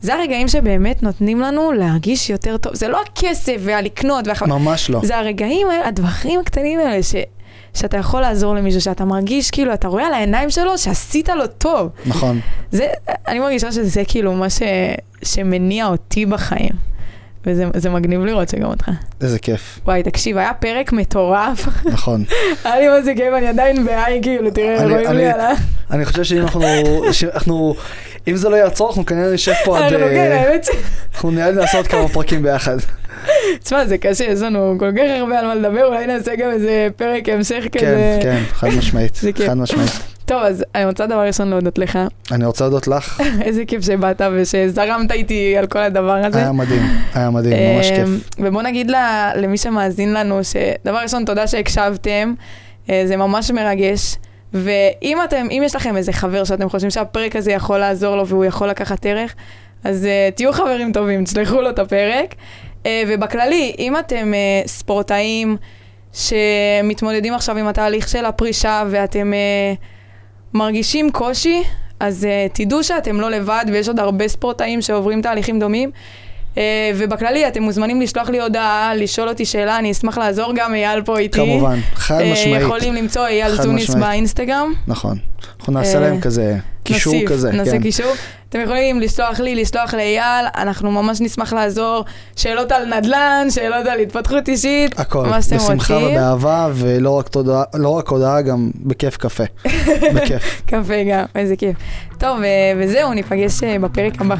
זה הרגעים שבאמת נותנים לנו להרגיש יותר טוב. זה לא הכסף והלקנות והח... ממש לא. זה הרגעים האלה, הדברים הקטנים האלה, ש... שאתה יכול לעזור למישהו, שאתה מרגיש כאילו, אתה רואה על העיניים שלו שעשית לו טוב. נכון. זה, אני מרגישה שזה כאילו מה ש... שמניע אותי בחיים. וזה זה מגניב לראות שגם אותך. איזה כיף. וואי, תקשיב, היה פרק מטורף. נכון. היה לי מה זה כיף, אני עדיין בהיי, כאילו, תראה, רואים לי אני- על ה... אני חושב שאם אנחנו... אם זה לא יעצור, אנחנו כנראה נשב פה עד... אנחנו, אה, כן, האמת ש... אנחנו נראה לי לעשות כמה פרקים ביחד. תשמע, זה קשה, יש לנו כל כך הרבה על מה לדבר, אולי נעשה גם איזה פרק המשך כן, כזה. כן, חד משמעית. חד משמעית. טוב, אז אני רוצה דבר ראשון להודות לך. אני רוצה להודות לך, איזה כיף שבאת ושזרמת איתי על כל הדבר הזה. היה מדהים, היה מדהים, ממש אמ, כיף. ובוא נגיד למי שמאזין לנו, שדבר ראשון, תודה שהקשבתם, אה, זה ממש מרגש. ואם אתם, אם יש לכם איזה חבר שאתם חושבים שהפרק הזה יכול לעזור לו והוא יכול לקחת ערך, אז uh, תהיו חברים טובים, תשלחו לו את הפרק. Uh, ובכללי, אם אתם uh, ספורטאים שמתמודדים עכשיו עם התהליך של הפרישה ואתם uh, מרגישים קושי, אז uh, תדעו שאתם לא לבד ויש עוד הרבה ספורטאים שעוברים תהליכים דומים. Uh, ובכללי, אתם מוזמנים לשלוח לי הודעה, לשאול אותי שאלה, אני אשמח לעזור גם, אייל פה איתי. כמובן, חד אה, משמעית. יכולים למצוא אייל זוניס. באינסטגרם. נכון. אנחנו נעשה אה, להם כזה קישור כזה. נעשה כן. קישור. אתם יכולים לשלוח לי, לשלוח לאייל, אנחנו ממש נשמח לעזור. שאלות על נדל"ן, שאלות על התפתחות אישית, הכל, מה שאתם בשמחה רוצים. ובאהבה, ולא רק תודעה- לא רק הודעה, גם בכיף קפה. בכיף. קפה גם, איזה כיף. טוב, אה, וזהו, ניפגש אה, בפרק הבא.